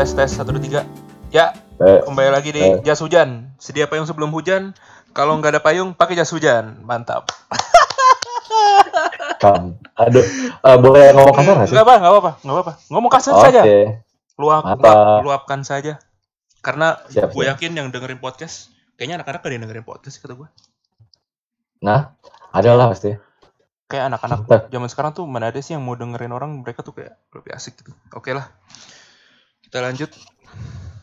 Tes tes satu dua tiga. Ya, Eh, kembali lagi di eh. jas hujan. Sedia payung sebelum hujan. Kalau nggak ada payung, pakai jas hujan. Mantap. Kam. Aduh, eh, boleh ngomong kasar nggak sih? Nggak apa, nggak apa, nggak apa. Ngomong kasar Oke. saja. Luap, luap- luapkan saja. Karena Siap, gue siap. yakin yang dengerin podcast, kayaknya anak-anak ada yang dengerin podcast kata gue. Nah, ada lah pasti. Kayak anak-anak zaman sekarang tuh mana ada sih yang mau dengerin orang mereka tuh kayak lebih asik gitu. Oke lah. Kita lanjut.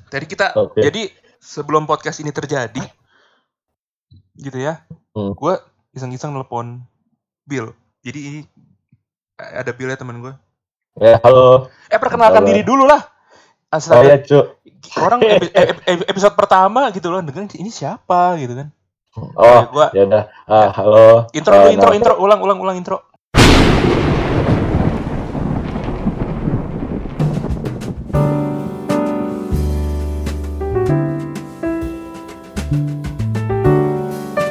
Tadi kita Oke. jadi sebelum podcast ini terjadi gitu ya. Hmm. Gue iseng-iseng nelpon Bill. Jadi ini eh, ada Bill ya teman gue. Ya, halo. Eh perkenalkan Halo. diri dulu lah. Oh Astaga, ya, Cuk. orang epi- epi- epi- episode pertama gitu loh, dengerin ini siapa gitu kan. Oh, gua- ya udah. Ah, halo. Intro Eh, dulu, intro, nama- intro, ulang, ulang, ulang intro.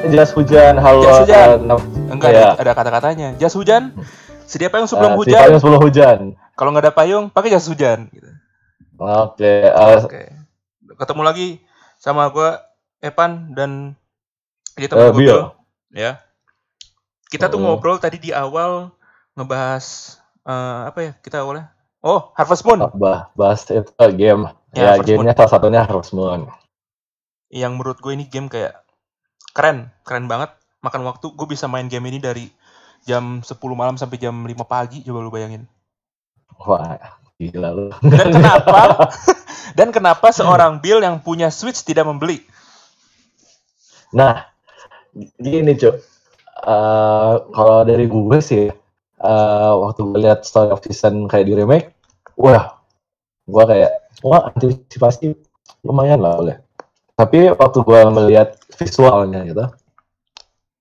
Jas hujan, halo. Jas hujan. nam- Enggak Iya. ada, kata-katanya. Jas hujan. Sedia payung sebelum si hujan. payung sebelum hujan. Kalau nggak ada payung, pakai jas hujan. Gitu. Oke, eh, Oke. Ketemu lagi sama gue Evan dan gue Bill. Bill. Ya. Kita tuh Hmm. ngobrol tadi di awal ngebahas eh, apa ya? Kita awalnya. Oh, Harvest Moon. bah, bahas itu game. Ya, Ya, gamenya salah satunya Harvest Moon. Yang menurut gue ini game kayak keren, keren banget. Makan waktu, gue bisa main game ini dari jam 10 malam sampai jam 5 pagi. Coba lu bayangin. Wah, gila lu. Dan kenapa? dan kenapa seorang Bill yang punya Switch tidak membeli? Nah, gini cuy. Eh, kalau dari gue sih, eh, waktu gue lihat Story of Season kayak di remake, wah, gue kayak, wah antisipasi lumayan lah oleh. Tapi waktu gue melihat visualnya gitu,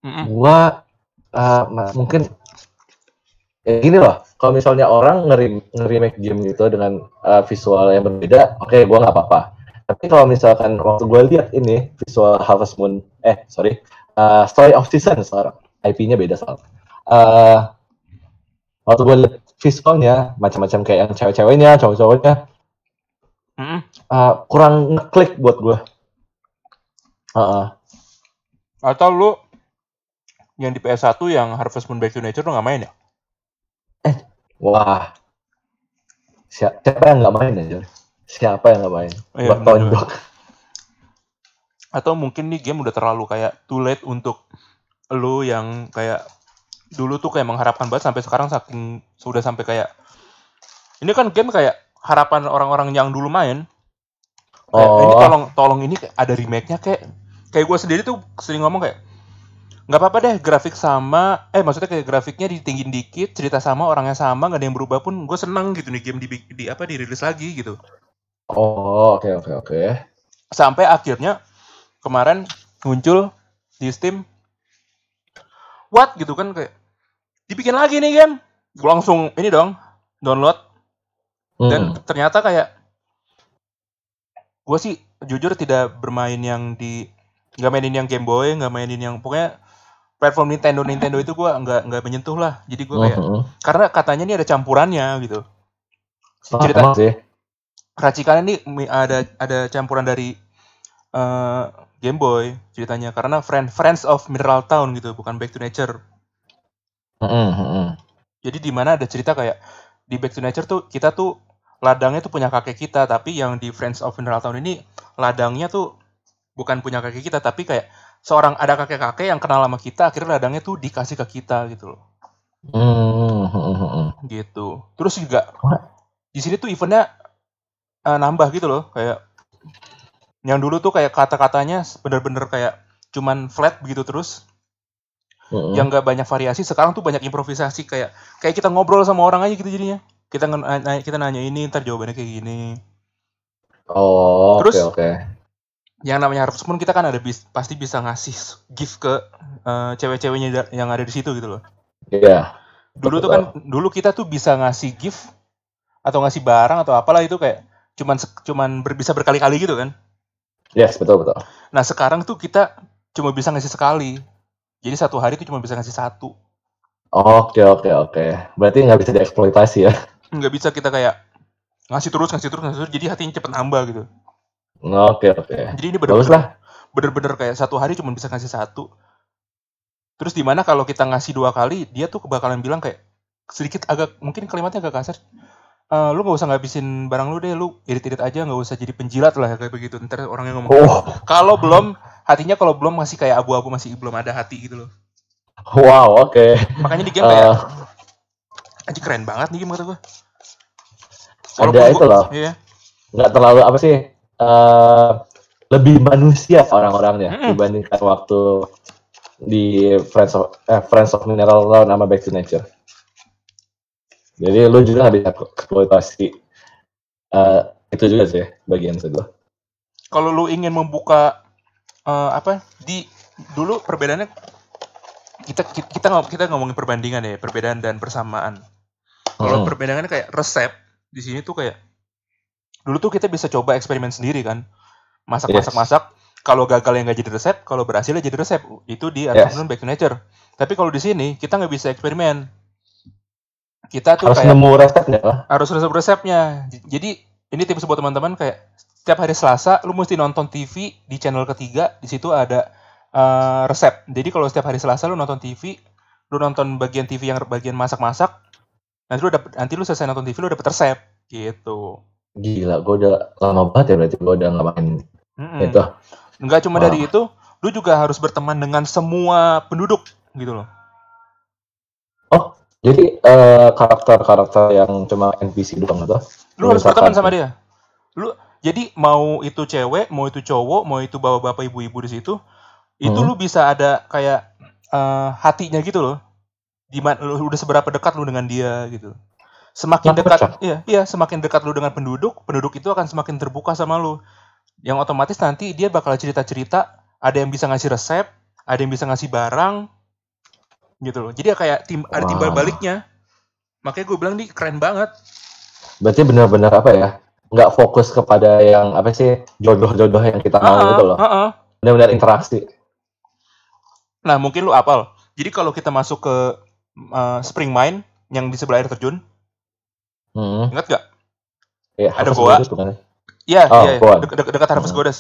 Mm-mm. gue eh, ma- mungkin ya gini loh. Kalau misalnya orang ngeri remake game gitu dengan eh, visual yang berbeda, oke, gue nggak apa-apa. Tapi kalau misalkan waktu gue lihat ini visual Harvest Moon, eh sorry, eh, Story of Season sekarang, IP-nya beda soal. Eh, waktu gue lihat visualnya macam-macam kayak yang cewek-ceweknya, cowok-cowoknya, eh, kurang ngeklik buat gue. Heeh. Atau lu yang di PS1 yang Harvest Moon Back to Nature lu nggak main ya? Wah, siapa, siapa yang nggak main aja? Siapa yang nggak main? Iya, Buat tonjok. Atau mungkin nih game udah terlalu kayak too late untuk lu yang kayak dulu tuh kayak mengharapkan banget sampai sekarang saking sudah sampai kayak ini kan game kayak harapan orang-orang yang dulu main kayak, Oh. ini tolong tolong ini ada remake-nya kayak kayak gue sendiri tuh sering ngomong kayak nggak apa-apa deh grafik sama eh maksudnya kayak grafiknya ditinggiin dikit cerita sama orangnya sama nggak ada yang berubah pun gue seneng gitu nih game di, di apa dirilis lagi gitu Oh, oke oke oke. sampai akhirnya kemarin muncul di Steam what gitu kan kayak dibikin lagi nih game gue langsung ini dong download dan Hmm. ternyata kayak gue sih jujur tidak bermain yang di nggak mainin yang Game Boy nggak mainin yang pokoknya platform Nintendo Nintendo itu gue nggak nggak menyentuh lah jadi gue kayak Mhm. karena katanya ini ada campurannya gitu cerita emang sih. racikannya mi- ada ada campuran dari eh, Game Boy ceritanya karena friend Friends of Mineral Town gitu bukan Back to Nature Mhm, mhm. jadi di mana ada cerita kayak di Back to Nature tuh kita tuh ladangnya tuh punya kakek kita tapi yang di Friends of Mineral Town ini ladangnya tuh bukan punya kakek kita tapi kayak seorang ada kakek-kakek yang kenal sama kita akhirnya ladangnya tuh dikasih ke kita gitu loh mhm. gitu terus juga di sini tuh eventnya eh, nambah gitu loh kayak yang dulu tuh kayak kata-katanya bener-bener kayak cuman flat begitu terus Mhm. yang nggak banyak variasi sekarang tuh banyak improvisasi kayak kayak kita ngobrol sama orang aja gitu jadinya kita nanya, kita nanya ini ntar jawabannya kayak gini Oh, Terus- oke. Yang namanya Harvest Moon kita kan ada bis- pasti bisa ngasih gift ke eh, cewek-ceweknya yang ada di situ gitu loh Iya. dulu tuh Betul. kan dulu kita tuh bisa ngasih gift atau ngasih barang atau apalah itu kayak cuman cuman ber- bisa berkali-kali gitu kan Yes, betul betul. nah sekarang tuh kita cuma bisa ngasih sekali jadi satu hari tuh cuma bisa ngasih satu Oke oke oke. Berarti nggak bisa dieksploitasi ya? nggak bisa kita kayak ngasih terus ngasih terus ngasih terus jadi hatinya cepet nambah gitu Oke oke. jadi ini Bagus bener-bener lah. bener-bener kayak satu hari cuma bisa ngasih satu terus di mana kalau kita ngasih dua kali dia tuh bakalan bilang kayak sedikit agak mungkin kalimatnya agak kasar Eh, lu gak usah ngabisin barang lu deh lu irit-irit aja nggak usah jadi penjilat lah kayak begitu ntar orangnya ngomong Oh, kalau belum hatinya kalau belum masih kayak abu-abu masih belum ada hati gitu loh wow, oke. makanya di game kayak Eh, anjing keren banget nih game kata gue ada itu loh. iya Nggak terlalu apa sih? Eh lebih manusia orang-orangnya Mm-mm. dibandingkan waktu di Friends of eh, Friends of Mineral Law sama Back to Nature. Jadi lu juga nggak bisa eksploitasi eh, itu juga sih bagian kedua. kalau lu ingin membuka eh, apa di dulu perbedaannya kita kita kita, ngom- kita ngomongin perbandingan ya perbedaan dan persamaan kalau Hmm. perbedaannya kayak resep di sini tuh kayak dulu tuh kita bisa coba eksperimen sendiri kan. Masak masak Yes. masak kalau gagal ya nggak jadi resep kalau berhasil ya jadi resep. Itu di Yes. Advanced Back to Nature. Tapi kalau di sini kita nggak bisa eksperimen. Kita tuh Harus kayak nemu resepnya lah. harus resep resepnya jadi ini tips buat teman-teman kayak setiap hari Selasa lu mesti nonton TV di channel ketiga di situ ada eh, resep. Jadi kalau setiap hari Selasa lu nonton TV lu nonton bagian TV yang bagian masak-masak nanti lu dapet nanti lu selesai nonton TV lu dapet resep gitu Gila, gue udah lama banget ya berarti gue udah nggak main Mm-mm. itu. nggak cuma Wah. dari itu lu juga harus berteman dengan semua penduduk gitu loh Jadi eh, karakter-karakter yang cuma NPC doang gitu. lu harus berteman sama dia lu jadi mau itu cewek mau itu cowok mau itu bawa bapak ibu-ibu di situ itu Hmm. lu bisa ada kayak eh, hatinya gitu loh di mana lu udah seberapa dekat lu dengan dia gitu semakin dekat iya iya semakin dekat lu dengan penduduk penduduk itu akan semakin terbuka sama lu yang otomatis nanti dia bakal cerita-cerita ada yang bisa ngasih resep ada yang bisa ngasih barang gitu loh jadi ya kayak tim ada timbal baliknya makanya gue bilang nih keren banget Berarti benar-benar apa ya? Nggak fokus kepada yang apa sih jodoh-jodoh yang kita mau gitu loh. ah. Benar-benar interaksi. Nah, mungkin lu apal. Jadi kalau kita masuk ke uh, Spring Mine yang di sebelah air terjun, Hmm. ingat gak? Iya, Ada Harvest goa. Iya, Oh, iya, dek- dekat Harvest Hmm. Goddess.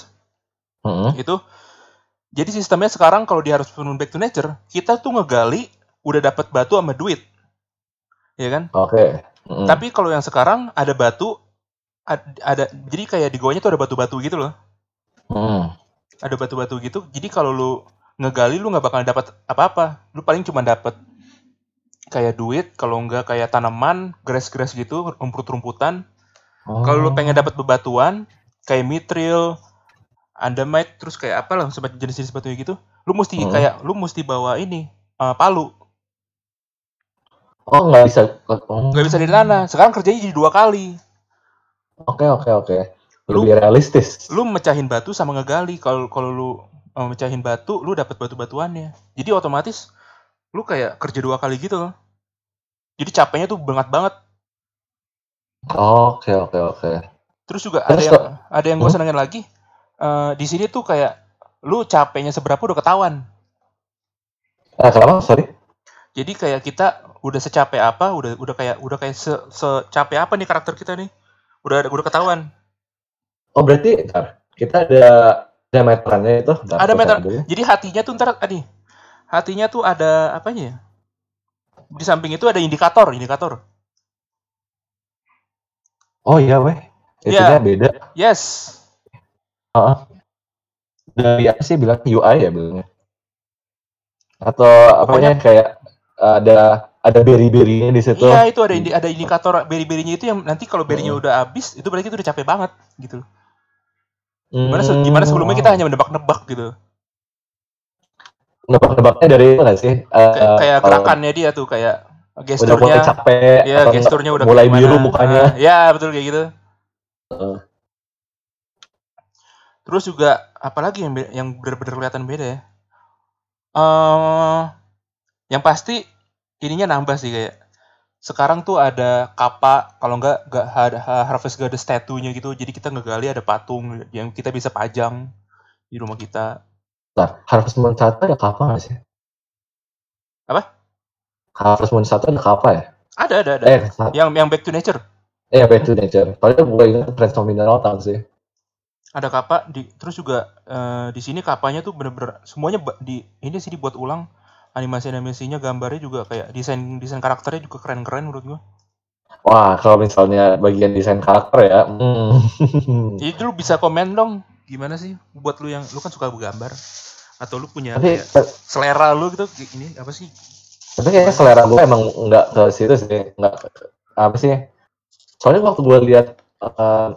Hmm. Itu. Jadi sistemnya sekarang kalau di Harvest Moon Back to Nature, kita tuh ngegali udah dapat batu sama duit. Ya kan? Oke. Hmm. Tapi kalau yang sekarang ada batu ad- ada jadi kayak di goanya tuh ada batu-batu gitu loh. Hmm. Ada batu-batu gitu. Jadi kalau lu ngegali lu nggak bakal dapat apa-apa. Lu paling cuma dapat kayak duit, kalau enggak kayak tanaman, grass-grass gitu, rumput-rumputan. Kalau lu Oh. pengen dapat bebatuan kayak mithril, andamite, terus kayak apa lah jenis-jenis batu gitu, lu mesti Hmm. kayak lu mesti bawa ini eh, palu, Oh, nggak bisa. Oh. nggak bisa dari tanah. Sekarang kerjanya jadi dua kali. Oke, oke, oke. Lu- Lebih realistis. Lu mecahin batu sama ngegali. Kalau kalau lu eh, mecahin batu, lu dapat batu-batuannya. Jadi otomatis lu kayak kerja dua kali gitu loh. Jadi capeknya tuh banget banget. Oke, oke, oke. Terus juga ada Terus yang kok- ada yang gue Hmm? senengin lagi. eh, di sini tuh kayak lu capeknya seberapa udah ketahuan. Ah, kenapa? Sorry. Jadi kayak kita udah secapek apa, udah udah kayak udah kayak se secapek apa nih karakter kita nih. Udah udah ketahuan. Oh, berarti ntar, kita ada ada meterannya itu. Ntar, Ada meter. Jadi hatinya tuh ntar adi. Hatinya tuh ada apanya ya? Di samping itu ada indikator, indikator. Oh iya, weh. Iya. Itunya beda. Yes. Heeh. Dari apa sih bilang UI ya bilangnya? Atau apanya kayak ada ada beri-berinya di situ. Iya, itu ada indi ada indikator beri-berinya itu yang nanti kalau berinya udah habis, itu berarti itu udah capek banget gitu. Gimana se- Hmm, gimana sebelumnya kita hanya menebak-nebak gitu. Nebak-nebaknya dari itu nggak sih? Eh, Kayak, kalau gerakannya dia tuh kayak udah gesturnya. capek, Iya, gesturnya udah mulai gimana. biru mukanya. Ah, Iya, betul kayak gitu. Heeh. Terus juga apalagi yang yang benar-benar kelihatan beda ya. eh yang pasti ininya nambah sih kayak sekarang tuh ada kapa kalau nggak nggak ada harvest gak ada statue-nya gitu jadi kita ngegali ada patung yang kita bisa pajang di rumah kita Nah, Harvest Moon 1 ada kapal nggak sih? Apa? Harvest Moon 1 ada kapal ya? ada ada ada Eh, yang yang back to nature Eh, Back to Nature. Paling gue ingat Friends of Mineral Town sih. ada kapa di terus juga eh, di sini kapanya tuh bener-bener semuanya di ini sih dibuat ulang animasi animasinya gambarnya juga kayak desain desain karakternya juga keren-keren menurut gua Wah, kalau misalnya bagian desain karakter ya, hmm. jadi lu bisa komen dong gimana sih buat lu yang lu kan suka gambar atau lu punya tapi kayak selera lu gitu ini apa sih tapi kayaknya selera gue emang nggak ke situ sih, nggak apa sih? Soalnya waktu gue lihat eh,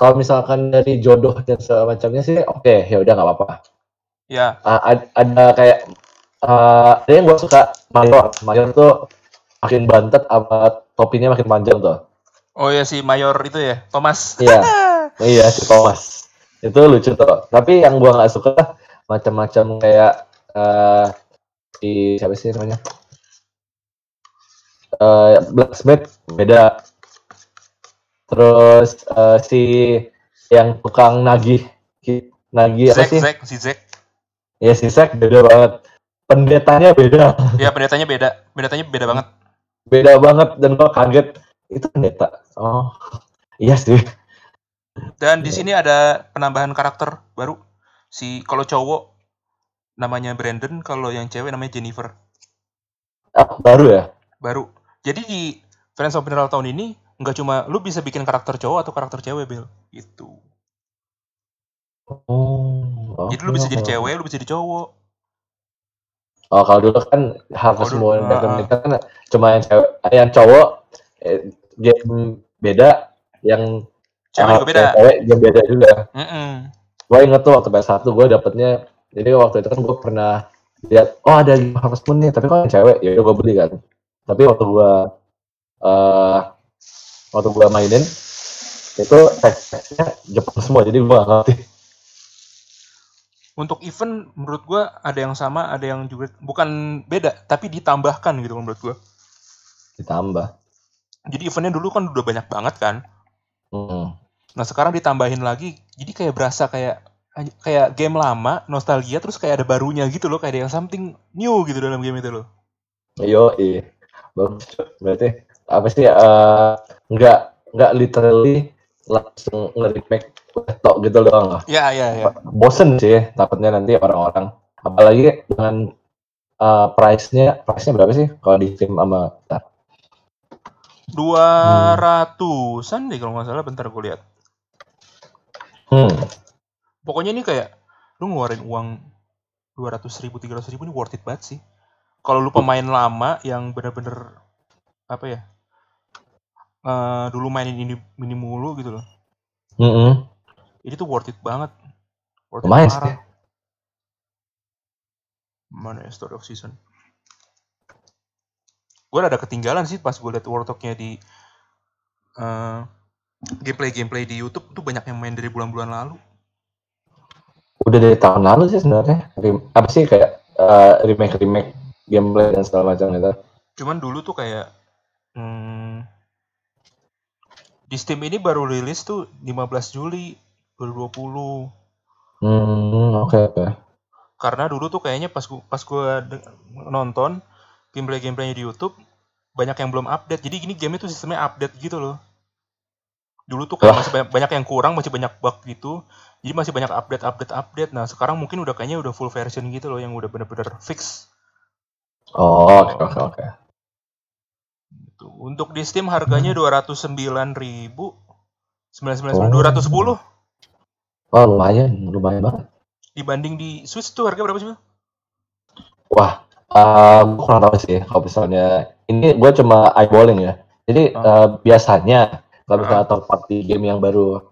kalau misalkan dari jodoh dan semacamnya sih, oke ya udah nggak apa-apa. ya Ah, ad- ada kayak eh, ada yang gue suka mayor, mayor tuh makin bantet sama topinya makin panjang tuh. oh ya si mayor itu ya Thomas Iya, iya si Thomas itu lucu tuh. Tapi yang gua nggak suka macam-macam kayak eh si siapa sih namanya? Eh blacksmith beda. Terus eh, si yang tukang nagih nagih apa sih? Zack si Zack Ya si Zack beda banget. Pendetanya beda, ya pendetanya beda pendetanya beda banget beda banget dan gua kaget itu pendeta. Oh, iya sih. Dan di sini ada penambahan karakter baru. Si kalau cowok namanya Brandon, kalau yang cewek namanya Jennifer. Ah, baru ya? Baru. Jadi di Friends of Mineral tahun ini nggak cuma lu bisa bikin karakter cowok atau karakter cewek, Bel. Gitu. Oh, Jadi lu bisa jadi oke. cewek, lu bisa jadi cowok. Oh, kalau dulu kan Kalau dulu, Moon dan ah, kan cuma yang cewek, yang cowok eh, game beda, yang Cewek ah, juga beda. cewek game beda juga. Mm-mm. Gue inget tuh waktu PS1 gue dapetnya, jadi waktu itu kan gue pernah lihat, oh ada game Harvest Moon nih, tapi kok yang cewek, ya gue beli kan. Tapi waktu gue eh waktu gue mainin itu teks-teksnya Jepang semua, jadi gue gak ngerti. Untuk event menurut gua ada yang sama, ada yang juga bukan beda, tapi ditambahkan gitu menurut gua. Ditambah. Jadi eventnya dulu kan udah banyak banget kan. Hmm. Nah sekarang ditambahin lagi, jadi kayak berasa kayak kayak game lama, nostalgia, terus kayak ada barunya gitu loh, kayak ada yang something new gitu dalam game itu loh. Yo, iya. Bagus. Berarti apa sih eh nggak nggak literally langsung nge-remake tok gitu doang. Ya, ya, ya. Bosen sih takutnya nanti orang-orang. Apalagi dengan eh, price-nya, price-nya berapa sih kalau di Steam sama. Dua ratusan deh kalau nggak salah, bentar gue lihat. Hmm. Pokoknya ini kayak lu ngeluarin uang dua ratus ribu, tiga ratus ribu ini worth it banget sih. Kalau lu pemain lama yang bener-bener apa ya? eh, dulu mainin ini ini mulu gitu loh. Mm-mm. Ini tuh worth it banget. Worth Lumayan sih. Mana ya Story of Season? Gue ada ketinggalan sih pas gue liat World Talk-nya di eh, gameplay-gameplay di YouTube tuh banyak yang main dari bulan-bulan lalu. Udah dari tahun lalu sih sebenarnya. Apa sih kayak eh, remake-remake gameplay dan segala macam itu. Cuman dulu tuh kayak hmm, di Steam ini baru rilis tuh 15 Juli 2020. Hmm, oke oke. Karena dulu tuh kayaknya pas gua, pas gua nonton gameplay-gameplaynya di YouTube banyak yang belum update. Jadi gini game itu sistemnya update gitu loh. Dulu tuh kayak Wah. masih banyak, banyak yang kurang, masih banyak bug gitu. Jadi masih banyak update update update. Nah, sekarang mungkin udah kayaknya udah full version gitu loh yang udah bener-bener fix. Oh, oke oke oke. Gitu. Untuk di Steam harganya 209.000 999 Oh. 210 Oh, lumayan, lumayan banget. dibanding di Switch tuh harga berapa sih? Bang? Wah, gue kurang tahu sih kalau misalnya ini gue cuma eyeballing ya. Jadi Ah. eh, biasanya kalau misalnya third party game yang baru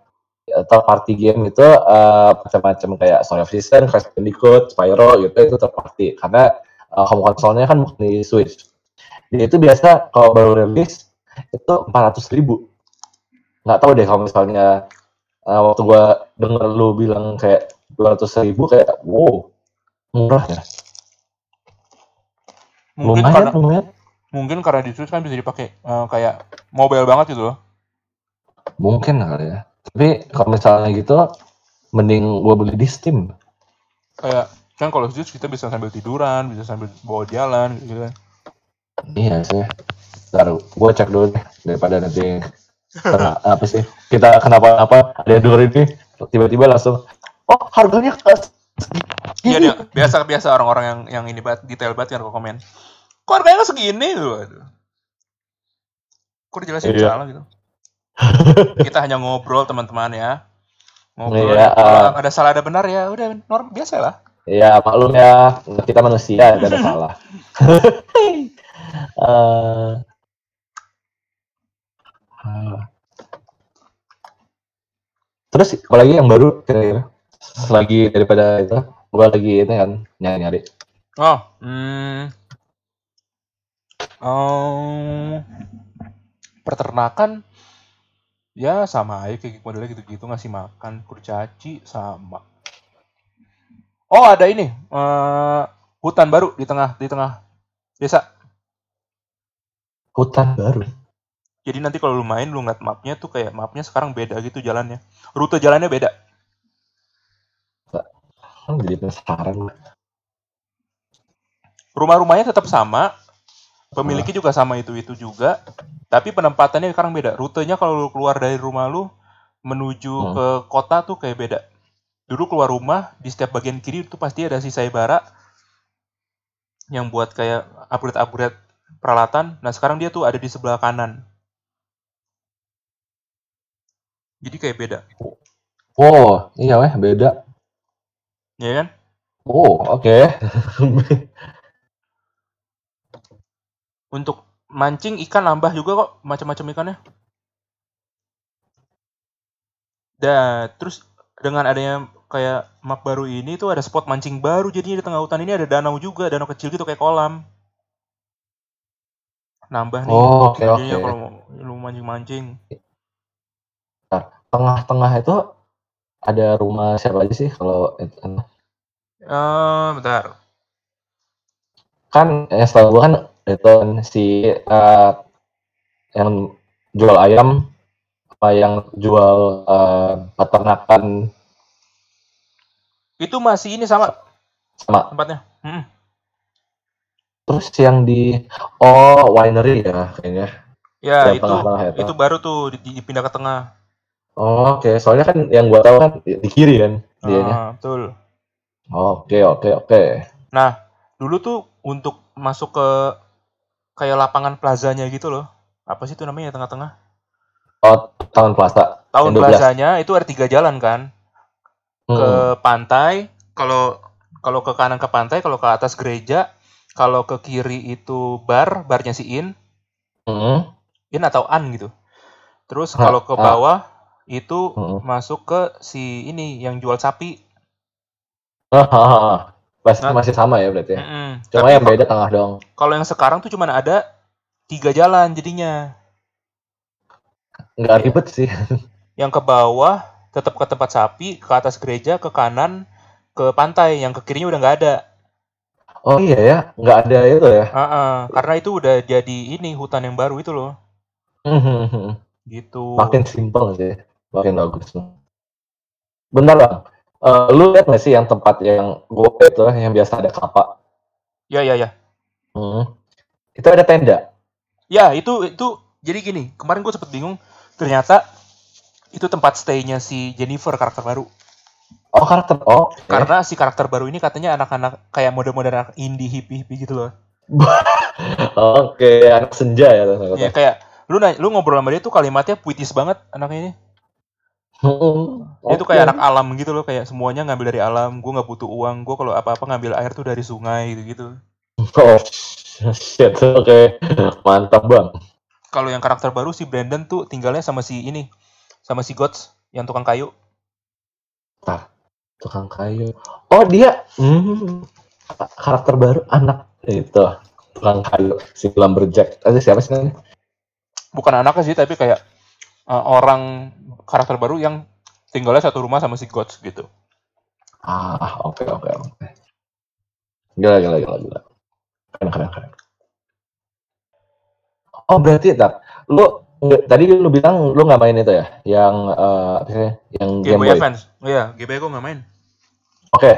eh, third party game itu eh, macam-macam kayak Story of Season, Crash Bandicoot, Spyro gitu itu third party karena eh, home console-nya kan bukan di Switch. Jadi itu biasa kalau baru rilis itu 400 ribu. Nggak tahu deh kalau misalnya eh, waktu gue denger lu bilang kayak 200 ribu kayak wow murah ya. Mungkin lumayan, karena lumayan. mungkin karena di Switch kan bisa dipakai eh, kayak mobile banget gitu loh. Mungkin kali ya. Tapi kalau misalnya gitu, mending gue beli di Steam. Kayak kan kalau Switch kita bisa sambil tiduran, bisa sambil bawa jalan gitu kan. Iya sih. Ntar gue cek dulu deh, daripada nanti Karena apa sih? Kita kenapa-napa ada yang denger ini tiba-tiba langsung oh harganya Iya dia biasa biasa orang-orang yang yang ini banget detail banget kan kok komen. Kok harganya segini tuh? Kok dijelasin Iya. salah gitu. Kita hanya ngobrol teman-teman ya. Ngobrol. Kalau uh, ada salah ada benar ya udah norm biasa lah. Ya maklum ya, kita manusia gak ada salah. Eh, ah. terus kalau lagi yang baru kira-kira lagi daripada itu, gua lagi itu kan nyari-nyari. Oh, hmm. Oh, peternakan ya sama aja kayak modelnya gitu-gitu ngasih makan kurcaci sama. Oh ada ini eh, hutan baru di tengah di tengah desa. Hutan baru. Jadi nanti kalau lu main lu ngeliat mapnya tuh kayak mapnya sekarang beda gitu jalannya. Rute jalannya beda. Kan jadi penasaran. Rumah-rumahnya tetap sama, pemiliknya juga sama itu itu juga, tapi penempatannya sekarang beda. Rutenya kalau lu keluar dari rumah lu menuju Hmm. ke kota tuh kayak beda. Dulu keluar rumah di setiap bagian kiri itu pasti ada si sayembara yang buat kayak upgrade-upgrade peralatan. Nah sekarang dia tuh ada di sebelah kanan. Jadi kayak beda, Oh, iya weh, beda. ya kan? Oh, oke. Untuk mancing ikan nambah juga kok macam-macam ikannya. Dan terus dengan adanya kayak map baru ini tuh ada spot mancing baru jadinya di tengah hutan ini ada danau juga, danau kecil gitu kayak kolam. Nambah nih. Oh, oke jadinya oke. kalau mau lu mancing-mancing. Tengah-tengah itu ada rumah siapa aja sih kalau itu? Eh, bentar. kan yang setahu gua kan itu si eh, yang jual ayam apa yang jual eh, peternakan Itu masih ini sama sama tempatnya. Mm-mm. terus yang di oh winery ya kayaknya Ya, yang itu tengah-tengah itu. itu baru tuh di- dipindah ke tengah. Oh, oke soalnya kan yang gua tahu kan di, kiri kan dianya Ah, betul. oke oke oke Nah, dulu tuh untuk masuk ke kayak lapangan plazanya gitu loh. Apa sih itu namanya ya, tengah-tengah? oh tahun plaza Tahun Yang 12. plazanya itu ada tiga jalan kan. Ke Hmm. pantai, kalau kalau ke kanan ke pantai, kalau ke atas gereja, kalau ke kiri itu bar, barnya si In, Hmm. In atau An gitu. Terus kalau ke ah. bawah itu Hmm. masuk ke si ini yang jual sapi. Masih, Nah. masih sama ya berarti ya. Mm-mm. Cuma Tapi yang beda tengah dong. kalau yang sekarang tuh cuman ada tiga jalan jadinya. Nggak ribet sih. yang ke bawah tetap ke tempat sapi, ke atas gereja, ke kanan ke pantai, yang ke kirinya udah nggak ada. Oh iya ya, nggak ada itu ya. Ah, karena itu udah jadi ini hutan yang baru itu loh, Hmm, gitu. makin simpel sih, makin bagus. Bentar bang, Eh, lu lihat nggak sih yang tempat yang gue itu yang biasa ada kelapa? Ya ya ya, Hmm. Itu ada tenda. ya itu itu jadi gini. Kemarin gue sempet bingung, ternyata itu tempat stay-nya si Jennifer karakter baru. Oh karakter. Oh. oke. Karena si karakter baru ini katanya anak-anak kayak mode-mode anak indie hippie-hippie gitu loh. Oke, anak senja ya. Ya kayak lu nanya, lu ngobrol sama dia tuh kalimatnya puitis banget anaknya ini. Dia tuh oke. kayak anak alam gitu loh, kayak semuanya ngambil dari alam. Gue nggak butuh uang. Gue kalau apa-apa ngambil air tuh dari sungai gitu-gitu. Oh shit, oke, mantap bang. Kalau yang karakter baru si Brandon tuh tinggalnya sama si ini, sama si Gots yang tukang kayu. Tukang kayu. Oh dia, hmm, karakter baru anak itu tukang kayu si lumberjack. Ada siapa sih namanya? Bukan anaknya sih, tapi kayak uh, orang karakter baru yang tinggalnya satu rumah sama si Gots gitu. Ah, oke oke oke. Gila gila gila gila. Keren keren keren. Oh berarti tak lu tadi lu bilang lu nggak main itu ya? Yang apa sih? yang Game Game Boy Boy. Advance. Oh iya, Game Boy gue nggak main. Oke.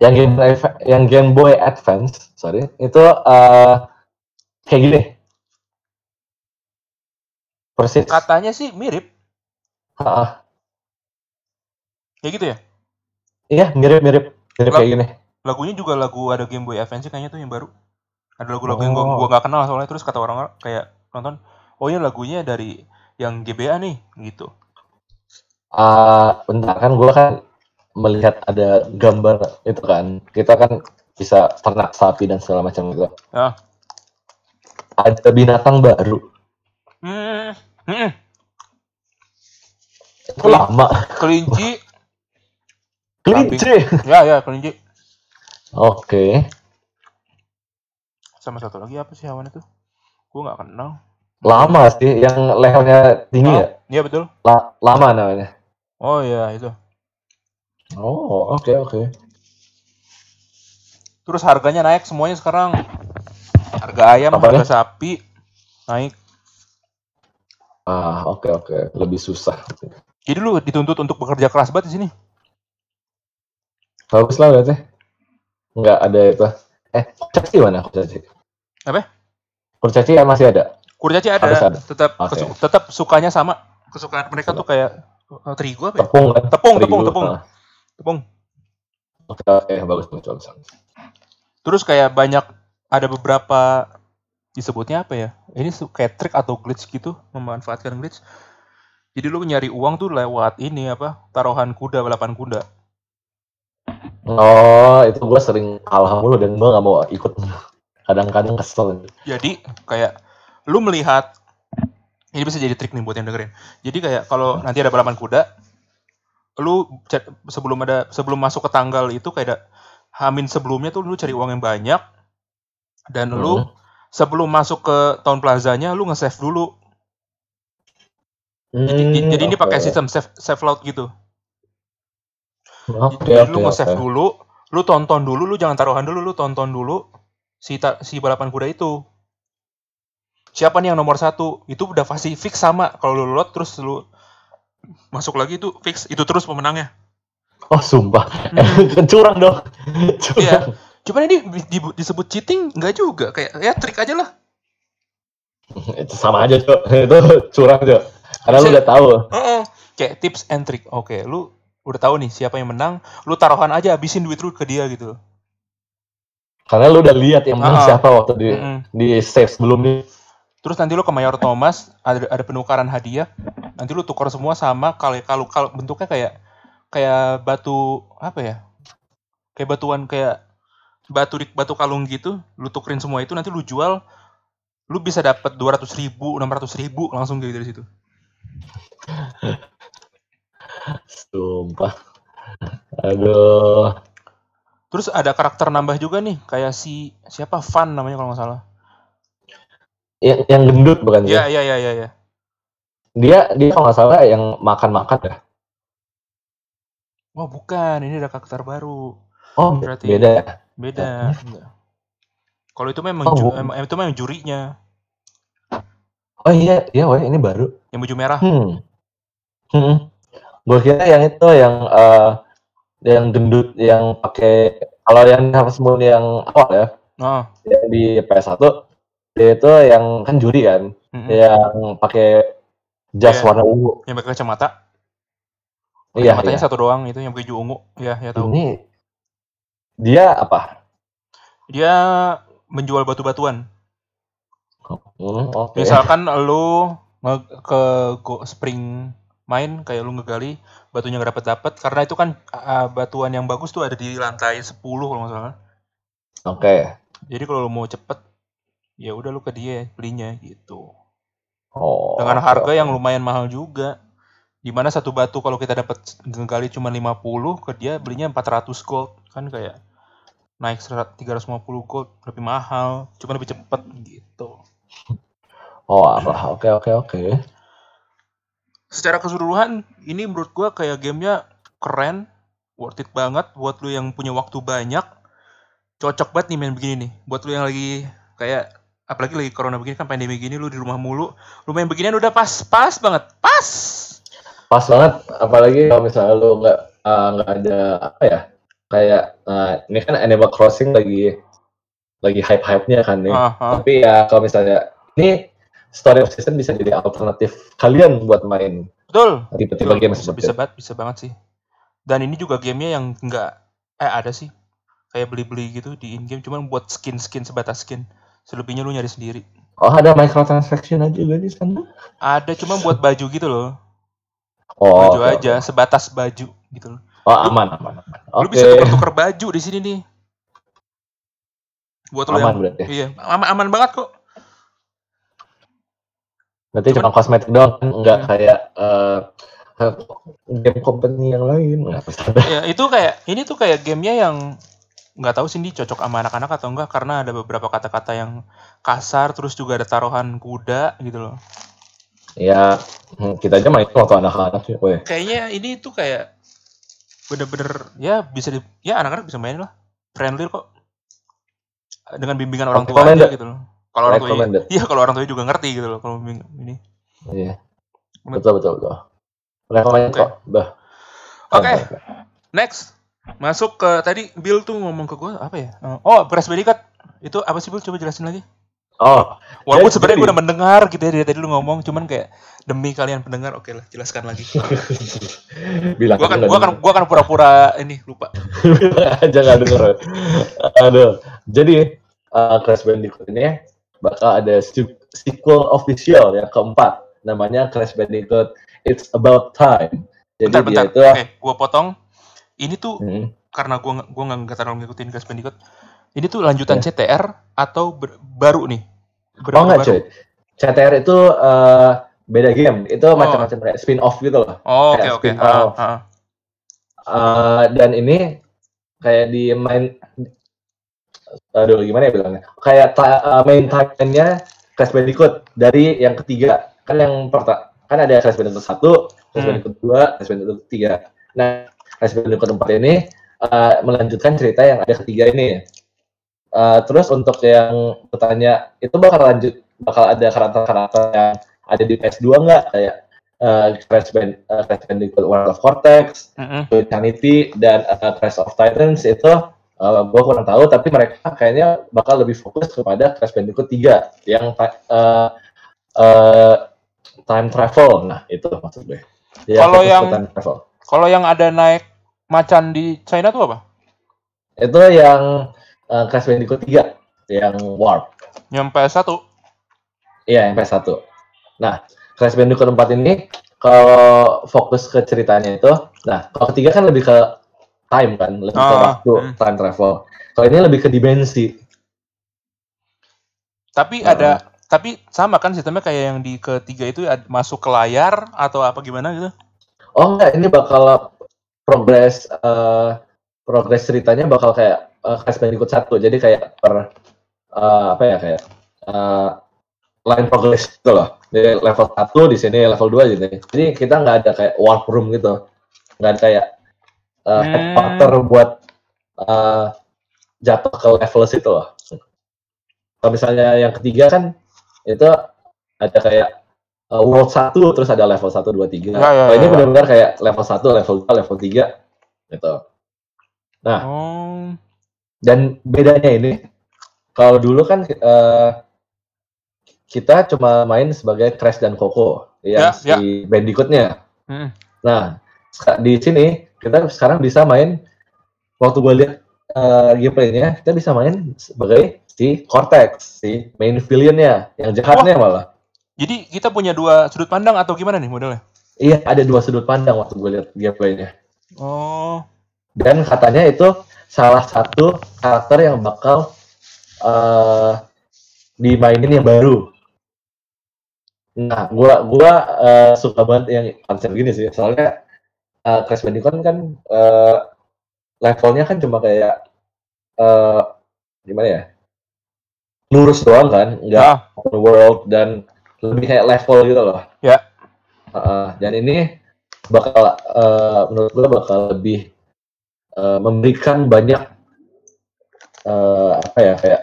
Yang Game Boy yang Game Boy Advance, sorry, itu eh kayak gini. Persis. Katanya sih mirip. Ah, Ya gitu ya. iya, mirip-mirip. Mirip kayak gini. Lagunya juga lagu ada Game Boy Advance kayaknya tuh yang baru. Ada lagu-lagu yang gua, Oh. gua gak kenal soalnya terus kata orang kayak nonton, oh ini lagunya dari yang GBA nih gitu. Ah, bentar kan gua kan melihat ada gambar itu kan. Kita kan bisa ternak sapi dan segala macam gitu. Ah. Ada binatang baru. Hmm. hmm. Lama. Kelinci. Kelinci. ya ya kelinci. Oke. Sama satu lagi apa sih hewan itu? Gua nggak kenal. Lama sih yang levelnya tinggi Oh, ya. Iya betul. La- lama namanya. Oh iya itu. Oh, oke oke. Terus harganya naik semuanya sekarang. Harga ayam, Apa harga sapi naik. Ah, oke oke. Lebih susah. Jadi lu dituntut untuk bekerja keras banget di sini. Bagus lah berarti. Nggak ada itu. Eh, kurcaci mana kurcaci? Apa? Kurcaci ya masih ada. Kurcaci ada, Harus ada. tetap Oke. kesu- tetap sukanya sama. Kesukaan mereka tuh kayak eh, terigu apa ya? Tepung kan? Tepung, Terigu. tepung, tepung. Ah, Tepung. Oke oke bagus bagus bagus. Terus kayak banyak ada beberapa disebutnya apa ya? Ini kayak trik atau glitch gitu, memanfaatkan glitch. Jadi lu nyari uang tuh lewat ini apa? Taruhan kuda, balapan kuda. Oh, itu gue sering kalah mulu dan gue nggak mau ikut. Kadang-kadang kesel. Jadi kayak lu melihat ini bisa jadi trik nih buat yang dengerin. Jadi kayak kalau nanti ada balapan kuda, lu sebelum ada sebelum masuk ke tanggal itu kayak ada hamin sebelumnya tuh lu cari uang yang banyak dan lu Hmm. Sebelum masuk ke town plazanya lu nge-save dulu. Jadi, Hmm, jadi ini pakai sistem save save load gitu. Oke Jadi oke lu nge-save oke. dulu, lu tonton dulu, lu jangan taruhan dulu, lu tonton dulu si ta- si balapan kuda itu. Siapa nih yang nomor satu? Itu udah pasti fix sama. Kalau lu load terus lu masuk lagi itu fix, itu terus pemenangnya. Oh sumpah, Hmm. curang dong. Iya. Curang. Cuman ini di- di- disebut cheating nggak juga, kayak ya trik aja lah. Itu sama aja cok. Itu curang cok. Karena lu Bisa- udah tahu. Heeh. Kayak tips and trick. Oke, lu udah tahu nih siapa yang menang, lu taruhan aja habisin duit lu ke dia gitu. Karena lu udah lihat yang menang Ah. siapa waktu di Mm-mm. di save sebelumnya. Terus nanti lu ke Mayor Thomas ada ada penukaran hadiah. Nanti lu tukar semua sama kalau kalau kalau bentuknya kayak kayak batu apa ya? Kayak batuan kayak batu batu kalung gitu. Lu tukerin semua itu nanti lu jual lu bisa dapat 200 ribu, 600 ribu langsung gitu dari situ. Sumpah. Aduh. Terus ada karakter nambah juga nih, kayak si siapa Van namanya kalau nggak salah. Yang, yang gendut bukan sih? Iya iya iya iya. Ya. Dia dia kalau nggak salah yang makan-makan ya. Oh bukan, ini ada karakter baru. Oh, Berarti- beda ya. Beda. Enggak. Kalau itu memang Oh, ju- emang itu memang jurinya, Oh iya, iya weh, ini baru. yang baju merah. Hmm. Hmm. Gue kira yang itu yang eh yang gendut yang pakai kalau yang Harvest Moon yang awal ya, Oh, yang di PS1 dia itu yang kan juri kan, mm-mm. yang pakai jas Iya. warna ungu. yang pakai kacamata. Iya, Matanya iya. satu doang itu yang baju ungu. Ya, ya tahu. Ini dia apa? Dia menjual batu-batuan. Hmm, oke. Misalkan lu ke Go Spring main kayak lu ngegali batunya nggak dapet dapet karena itu kan uh, batuan yang bagus tuh ada di lantai 10 kalau nggak salah. Oke. Jadi kalau lu mau cepet ya udah lu ke dia belinya gitu. Oh. Dengan harga yang lumayan mahal juga. Di mana satu batu kalau kita dapat ngegali cuma 50 ke dia belinya 400 gold kan kayak naik 100 350 gold lebih mahal cuma lebih cepet gitu. Oh, alah. Oke, oke, oke. secara keseluruhan ini menurut gua kayak gamenya keren worth it banget buat lu yang punya waktu banyak cocok banget nih main begini nih buat lu yang lagi kayak apalagi lagi corona begini kan pandemi gini lu di rumah mulu lu main beginian udah pas pas banget pas Pas banget, apalagi kalau misalnya lu nggak eh, nggak ada apa ya, kayak eh, ini kan Animal Crossing lagi lagi hype-hype-nya kan nih. Ah, ah. Tapi ya kalau misalnya ini story of season bisa jadi alternatif kalian buat main Betul. Betul, game bisa, bisa banget, bisa banget sih. Dan ini juga gamenya yang enggak eh ada sih kayak beli-beli gitu di in game cuman buat skin-skin sebatas skin. Selebihnya lu nyari sendiri. Oh ada microtransaction aja juga di sana. Ada cuma buat baju gitu loh. Oh, baju oke, aja, sebatas baju gitu loh. Oh aman aman aman. Lu Oke. bisa tuker-tuker baju di sini nih. Buat Aman yang berarti. iya, aman, aman banget kok. Berarti cuma kosmetik doang kan nggak Hmm. kayak eh, eh, game company yang lain. Ya, itu kayak ini tuh kayak gamenya yang nggak tahu sih ini cocok sama anak-anak atau enggak karena ada beberapa kata-kata yang kasar terus juga ada taruhan kuda gitu loh. Ya kita aja main waktu anak-anak sih. Kayaknya ini tuh kayak bener-bener ya bisa di, ya anak-anak bisa main lah. Friendly kok. Dengan bimbingan orang tua aja gitu loh. Kalau orang tua iya kalau orang tua juga ngerti gitu loh kalau bimbing ini. Iya. Betul betul betul. Oke. kok. Bah. Oke. Next. Masuk ke tadi Bill tuh ngomong ke gue apa ya? Oh, Crash Bandicoot. Itu apa sih Bill? Coba jelasin lagi. Oh, Walaupun Jadi- sebenarnya gue udah mendengar gitu ya dari tadi lu ngomong, cuman kayak demi kalian pendengar, oke lah, jelaskan lagi. bilang Gua kan aja gua kan gua kan pura-pura ini lupa. nggak denger. Aduh. Jadi eh, Crash Bandicoot ini bakal ada se- sequel official yang keempat. Namanya Crash Bandicoot It's About Time. Jadi Bentar bentar. dia itu Oke, gua potong. Ini tuh Hmm. karena gua nggak- gua nggak ngikutin Crash Bandicoot. Ini tuh lanjutan Ya. CTR atau ber- baru nih? Oh Bener-bener enggak baru? cuy. CTR itu eh, beda game. Itu macam-macam kayak spin off gitu loh. Oh, oke oke. spin-off. Ah, ah. Eh, dan ini kayak di main aduh gimana ya bilangnya kayak eh, main timeline-nya Crash Bandicoot dari yang ketiga kan yang pertama kan ada Crash Bandicoot satu Crash Hmm. Bandicoot dua Crash Bandicoot tiga nah Crash Bandicoot empat ini eh, melanjutkan cerita yang ada ketiga ini Eh, terus untuk yang bertanya itu bakal lanjut bakal ada karakter-karakter yang ada di PS2 nggak kayak eh, Crash, Band, eh, Crash Bandicoot World of Cortex Mm-mm. Eternity dan uh, Crash of Titans itu uh, gue kurang tahu tapi mereka kayaknya bakal lebih fokus kepada Crash Bandicoot 3 yang uh, uh, time travel. Nah, itu maksud gue. Kalau yang-. Kalau yang ada naik macan di China tuh apa? Itu yang uh, Crash Bandicoot 3 yang Warp. Yang PS1. Iya, yang PS1. Nah, Crash Bandicoot 4 ini kalau fokus ke ceritanya itu, nah, kalau ketiga kan lebih ke time kan, lebih ke Ah, waktu, hmm. time travel. Kalau ini lebih ke dimensi. Tapi Ah. ada tapi sama kan sistemnya kayak yang di ketiga itu masuk ke layar atau apa gimana gitu? Oh enggak, ini bakal progres eh, progres ceritanya bakal kayak uh, Crash Bandicoot 1. Jadi kayak per eh, apa ya kayak eh, line progress gitu loh. Jadi level 1 di sini level 2 gitu. Jadi kita nggak ada kayak warp room gitu. Nggak ada kayak uh, Hmm. headquarter buat eh, jatuh ke level situ loh. Kalau misalnya yang ketiga kan itu ada kayak uh, world 1 terus ada level 1 2 3. Ya, ya, ini ya, benar-benar kayak level 1, level 2, level 3 gitu. Nah, Oh. dan bedanya ini kalau dulu kan eh, kita cuma main sebagai Crash dan Coco Ya, yang si Bandicoot-nya. Hmm. Nah, di sini kita sekarang bisa main waktu gue lihat eh, gameplaynya kita bisa main sebagai si Cortex, si main villain-nya, yang jahatnya malah. Jadi kita punya dua sudut pandang atau gimana nih modelnya? Iya, ada dua sudut pandang waktu gue lihat gameplaynya. Oh. Dan katanya itu salah satu karakter yang bakal eh dimainin yang baru. Nah, gua gua eh, suka banget yang konsep gini sih. Soalnya eh, Crash Bandicoot kan eh, levelnya kan cuma kayak eh gimana ya? Lurus doang kan, nggak Ah, open world dan lebih kayak level gitu loh. Ya. Heeh, dan ini bakal eh, menurut gue bakal lebih eh, memberikan banyak eh, apa ya kayak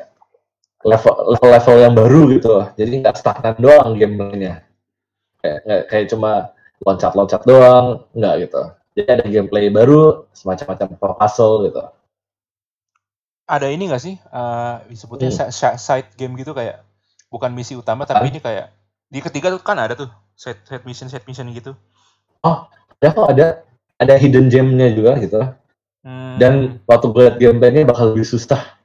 level level level yang baru gitu loh. Jadi nggak stagnan doang gameplaynya. Kayak kayak cuma loncat-loncat doang, nggak gitu. Jadi ada gameplay baru, semacam-macam puzzle gitu. ada ini nggak sih? eh disebutnya Hmm. si- si- side game gitu kayak bukan misi utama tapi Ah. ini kayak Di ketiga tuh kan ada tuh set set mission set mission gitu. Ya kok ada ada hidden gem-nya juga gitu. Hmm. Dan waktu gue liat gameplaynya bakal lebih susah.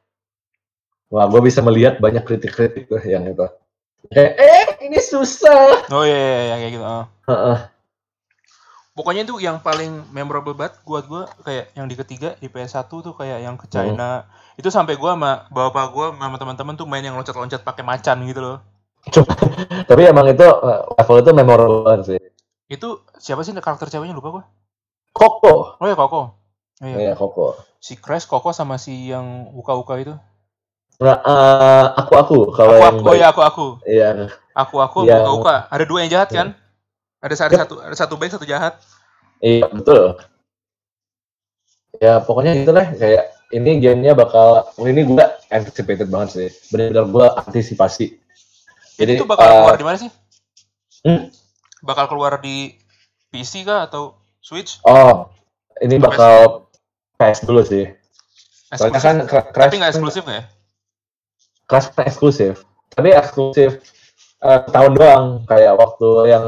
Wah, gue bisa melihat banyak kritik-kritik tuh yang itu. Kayak, eh ini susah. oh iya, iya, iya kayak gitu. ah. Heeh. Pokoknya itu yang paling memorable banget buat gua kayak yang di ketiga di PS1 tuh kayak yang ke Hmm. China. Itu sampai gua sama bapak gua sama teman-teman tuh main yang loncat-loncat pakai macan gitu loh. Tapi emang itu eh, level itu memorable banget sih. Itu siapa sih karakter ceweknya lupa gua. Koko. Oh ya Koko. Oh, iya. Iya, Koko. Si Crash, Koko sama si yang uka-uka itu. Nah, eh, aku aku kalau Aku, yang aku, oh ya aku, aku. Iya, Aku, aku, Yang- uka-uka. Ada dua yang jahat kan? Ada ada Yep. satu, ada satu baik, satu jahat. iya betul. Ya pokoknya gitu lah kayak ini gamenya bakal ini gue anticipated banget sih. Benar-benar gue antisipasi. Jadi itu bakal eh, keluar di mana sih? hmm? Bakal keluar di PC kah atau Switch? oh ini bakal PS dulu sih. Soalnya Eksklusif? kan Cra- Crash Tapi nggak eksklusif nggak ya? Crash kan eksklusif. Tapi eksklusif eh, tahun doang kayak waktu yang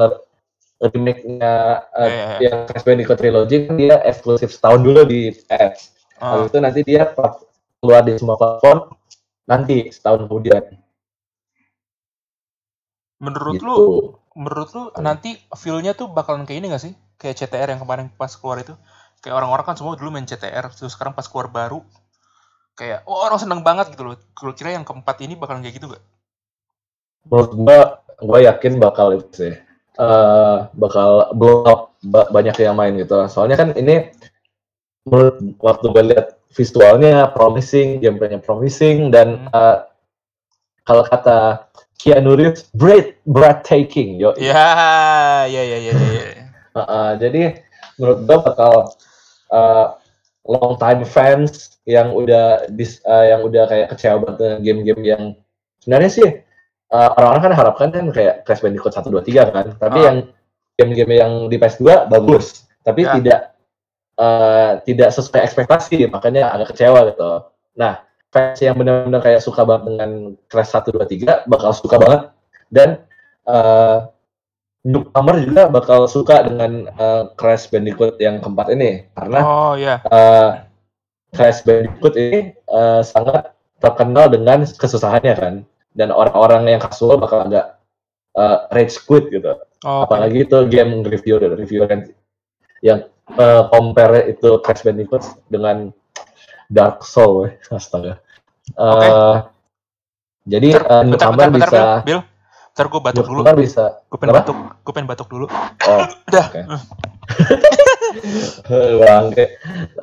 remake-nya eh, Iya, iya, iya. yang Crash Bandicoot Trilogy kan dia eksklusif setahun dulu di PS. Ah. Habis itu nanti dia keluar di semua platform nanti setahun kemudian. Menurut gitu. lu, menurut lu nanti feel-nya tuh bakalan kayak ini gak sih? Kayak CTR yang kemarin pas keluar itu. Kayak orang-orang kan semua dulu main CTR, terus sekarang pas keluar baru kayak oh orang seneng banget gitu loh. Kalau kira yang keempat ini bakalan kayak gitu gak? Menurut gua, gua yakin bakal itu sih. Eh, bakal blow up ba- banyak yang main gitu. Soalnya kan ini menurut waktu gue lihat visualnya promising, gameplaynya promising dan eh, kalau kata Keanu Reeves, breath breathtaking, yo. Ya, ya, ya, ya, ya. ya. Jadi menurut gua bakal uh, long time fans yang udah dis, uh, yang udah kayak kecewa banget dengan game-game yang sebenarnya sih uh, orang-orang kan harapkan kan kayak Crash Bandicoot 1 2 3 kan. Tapi Ah. yang game-game yang di PS2 bagus, tapi Ya. tidak uh, tidak sesuai ekspektasi, makanya agak kecewa gitu. Nah, fans yang benar-benar kayak suka banget dengan Crash 1 2 3 bakal suka banget dan uh, newcomer juga bakal suka dengan uh, Crash Bandicoot yang keempat ini karena Oh ya. uh, Crash Bandicoot ini uh, sangat terkenal dengan kesusahannya kan dan orang-orang yang casual bakal agak uh, rage quit gitu Oh, apalagi itu game review review yang yang uh, compare itu Crash Bandicoot dengan Dark Soul astaga Uh, Oke. jadi Bentar, uh, newcomer bentar, bentar, bisa Bill. Bill. Bentar gue batuk dulu. newcomer bisa Gue pengen batuk. Gue pengen batuk dulu. oh Udah. Oke. Bangke.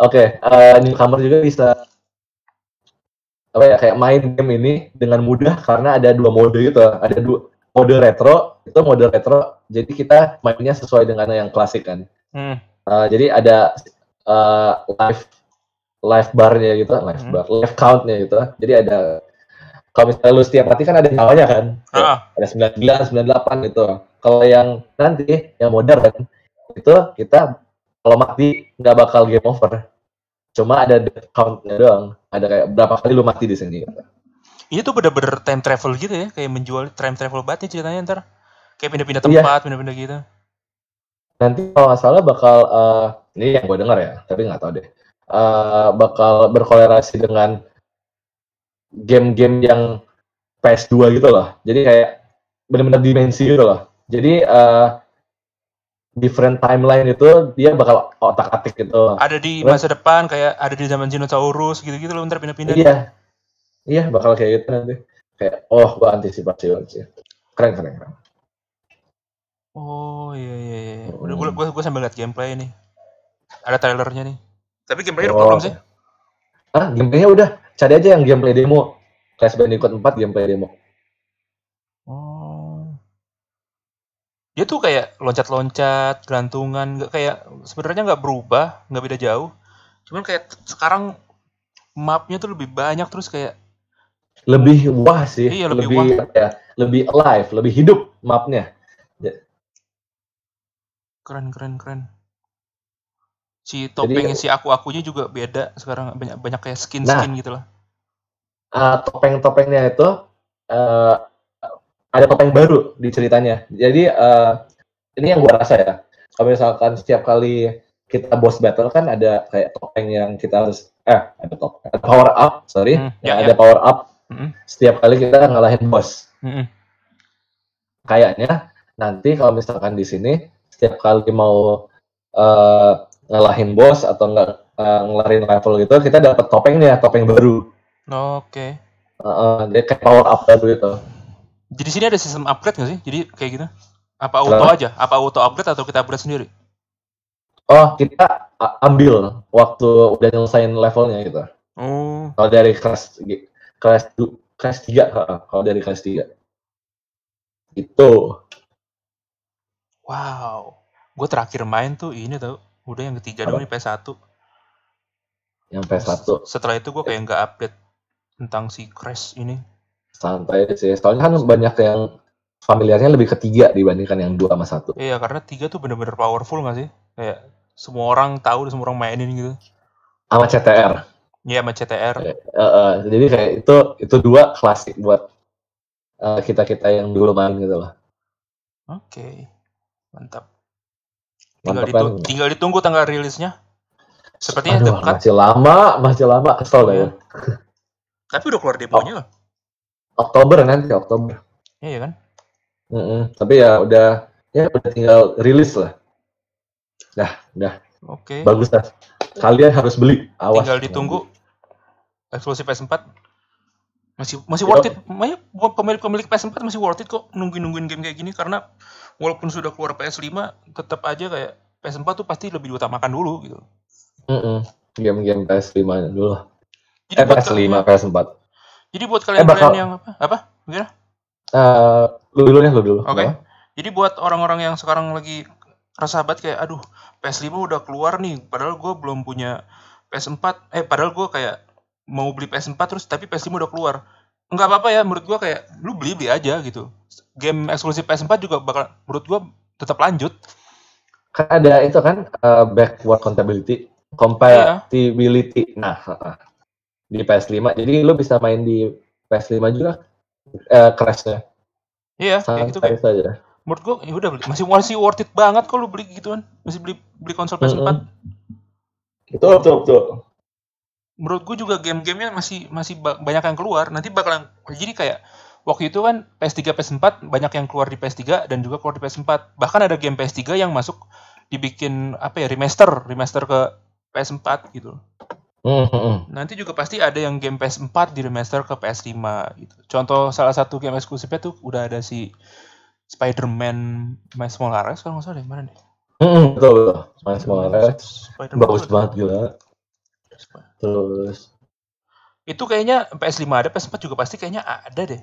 Oke, eh, newcomer juga bisa apa ya kayak main game ini dengan mudah karena ada dua mode gitu. Ada dua mode retro, itu mode retro. Jadi kita mainnya sesuai dengan yang klasik kan. Hmm. Eh, jadi ada eh, live live barnya gitu, live Hmm. bar, live countnya gitu. Jadi ada kalau misalnya lu setiap mati kan ada nyawanya kan. Ah, Ada 99, 98 gitu. Kalau yang nanti yang modern itu kita kalau mati nggak bakal game over. Cuma ada count-nya doang. Ada kayak berapa kali lu mati di sini. gitu. ini tuh bener-bener time travel gitu ya, kayak menjual time travel banget nih ceritanya ntar. Kayak pindah-pindah Iya. tempat, pindah-pindah gitu. Nanti kalau nggak salah bakal eh, ini yang gue dengar ya, tapi nggak tahu deh. Eh, bakal berkolerasi dengan game-game yang PS2 gitu loh. Jadi kayak benar-benar dimensi gitu loh. Jadi eh, different timeline itu dia bakal otak-atik gitu. Ada di Terus? masa depan, kayak ada di zaman dinosaurus gitu-gitu loh, ntar pindah-pindah. Iya. Iya, bakal kayak gitu nanti. Kayak, oh, gua antisipasi banget sih. Keren, keren, keren. Oh iya iya iya. Hmm. Udah gue gue gue sambil lihat gameplay nih. Ada trailernya nih. Tapi gameplaynya udah Oh. keluar belum sih? Ah, gameplaynya udah. Cari aja yang gameplay demo. Crash Bandicoot 4 gameplay demo. Oh. Dia tuh kayak loncat-loncat, gelantungan, nggak kayak sebenarnya nggak berubah, nggak beda jauh. Cuman kayak sekarang mapnya tuh lebih banyak terus kayak Lebih wah sih. Iya, lebih apa ya, lebih alive, lebih hidup mapnya. keren keren keren. Si topengnya si aku-akunya juga beda sekarang banyak banyak kayak skin-skin gitu lah. Ah, topeng-topengnya itu eh ada topeng baru di ceritanya. Jadi eh, ini yang gua rasa ya. Kalau misalkan setiap kali kita boss battle kan ada kayak topeng yang kita harus eh ada topeng, ada power up, sorry, Hmm, yang ya, ada power up Mm-mm. setiap kali kita ngalahin bos. Mm-mm. Kayaknya nanti kalau misalkan di sini setiap kali mau eh, ngalahin bos atau nggak eh, ngelarin level gitu, kita dapat topengnya, topeng baru. Oke. Heeh, dia kayak power up baru gitu. Jadi sini ada sistem upgrade nggak sih? Jadi kayak gitu? Apa auto aja? Apa auto upgrade atau kita upgrade sendiri? Oh, kita ambil waktu udah nyelesain levelnya gitu. Oh, Kalau dari kelas kelas kelas 3, heeh, kalau dari kelas 3. Itu. wow. Gue terakhir main tuh ini tau. Udah yang ketiga dong ini PS1. Yang PS1 Setelah itu gue kayak nggak update tentang si Crash ini. santai sih. Soalnya kan banyak yang familiarnya lebih ketiga dibandingkan yang 2 sama 1. Iya, karena tiga tuh bener-bener powerful nggak sih? Kayak semua orang tahu, semua orang mainin gitu. Sama CTR. Iya, sama CTR. Eh, eh, jadi kayak itu itu dua klasik buat kita kita yang dulu main gitu loh. Oke, mantap. Tinggal, ditu- kan? tinggal ditunggu tanggal rilisnya. Sepertinya Aduh, dekat, masih lama, masih lama kesel dah ya. tapi udah keluar demonya loh. Oktober nanti Oktober. Iya kan? Mm-mm. Tapi ya udah ya udah tinggal rilis lah. Dah, udah Oke. bagus dah. Kalian harus beli. Awas. Tinggal ditunggu eksklusif PS4. Masih masih worth it. Buat pemilik-pemilik PS4 masih worth it kok nungguin-nungguin game kayak gini karena walaupun sudah keluar PS5 tetap aja kayak PS4 tuh pasti lebih diutamakan dulu gitu. Mm-mm. Game-game PS5 dulu. Jadi Eh buat PS5, kalian, PS4. jadi buat kalian, bakal- kalian yang apa? Apa? Gimana? Eh, lu dulu nih, lu dulu. Oke. Apa? Jadi buat orang-orang yang sekarang lagi rasa banget kayak aduh PS5 udah keluar nih padahal gue belum punya PS4 eh padahal gue kayak mau beli PS4 terus tapi PS5 udah keluar nggak apa-apa ya menurut gue kayak lu beli beli aja gitu game eksklusif PS4 juga bakal menurut gue tetap lanjut Kan ada itu kan eh, backward compatibility, compatibility. Nah, heeh. di PS5. Jadi lu bisa main di PS5 juga eh crash-nya. iya kayak gitu kayak saja. menurut gue ya udah beli masih masih worth it banget kalau beli gituan masih beli beli konsol PS4 Mm-mm. Betul, betul, betul. Menurut gue juga game-gamenya masih masih ba- banyak yang keluar nanti bakalan jadi kayak waktu itu kan PS3 PS4 banyak yang keluar di PS3 dan juga keluar di PS4 bahkan ada game PS3 yang masuk dibikin apa ya remaster remaster ke PS4 gitu Mm, mm, mm. nanti juga pasti ada yang game PS4 di remaster ke PS5 gitu contoh salah satu game eksklusifnya tuh udah ada si Spider-Man Miles Morales kalau nggak salah deh mana deh Mm, betul, betul. Miles Morales. Bagus banget gila. Terus itu kayaknya PS5 ada PS4 juga pasti kayaknya ada deh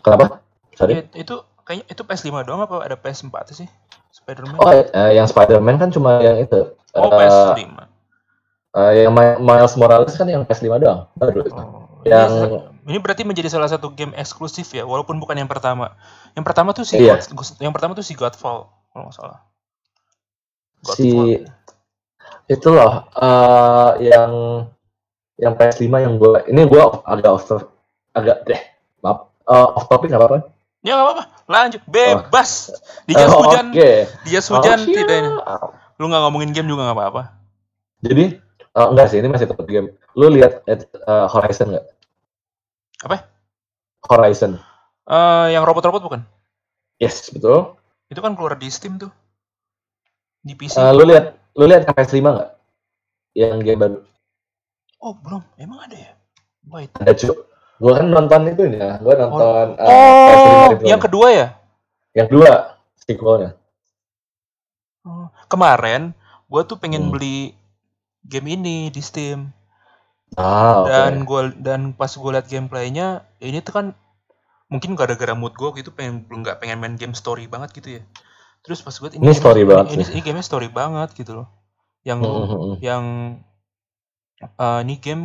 kenapa? Sorry. It- itu kayaknya itu PS5 doang apa ada PS4 sih? Spider-Man. Oh, eh, yang Spider-Man kan cuma yang itu. Oh, Eh, PS5. eh, yang Mi- Miles Morales kan yang PS5 doang. Baru. Oh, yang- ini, ini berarti menjadi salah satu game eksklusif ya, walaupun bukan yang pertama. Yang pertama tuh si Iya. God- yang pertama tuh si Godfall kalau nggak salah. Si Godfall. itu loh eh, yang yang PS5 yang gua ini gua agak off agak deh maaf eh, off topic nggak apa-apa. Ya nggak apa-apa, lanjut bebas. Di jas Oh, hujan, Oke. di jas hujan Oh, tidak ini. Lu nggak ngomongin game juga nggak apa-apa. Jadi eh, enggak sih ini masih tetap game. Lu lihat eh, Horizon nggak? Apa? Horizon. Eh, yang robot-robot bukan? Yes, betul. Itu kan keluar di Steam tuh. Di PC. Eh, lu lihat lu lihat yang PS5 nggak? Yang game baru. Oh, belum. Emang ada ya? Wait. Ada cu. Gua kan nonton itu ini ya. Gua nonton eh, Oh, PS5 yang review-nya. kedua ya? Yang dua sequelnya. Oh, Kemarin gue tuh pengen Hmm. beli game ini di Steam Ah, dan gua dan pas gue liat gameplaynya ini tuh kan mungkin gara-gara mood gue gitu pengen belum nggak pengen main game story banget gitu ya. Terus pas gue Ini game- story banget ini, sih. ini gamenya story banget gitu loh. Yang hmm, hmm. yang eh, ini game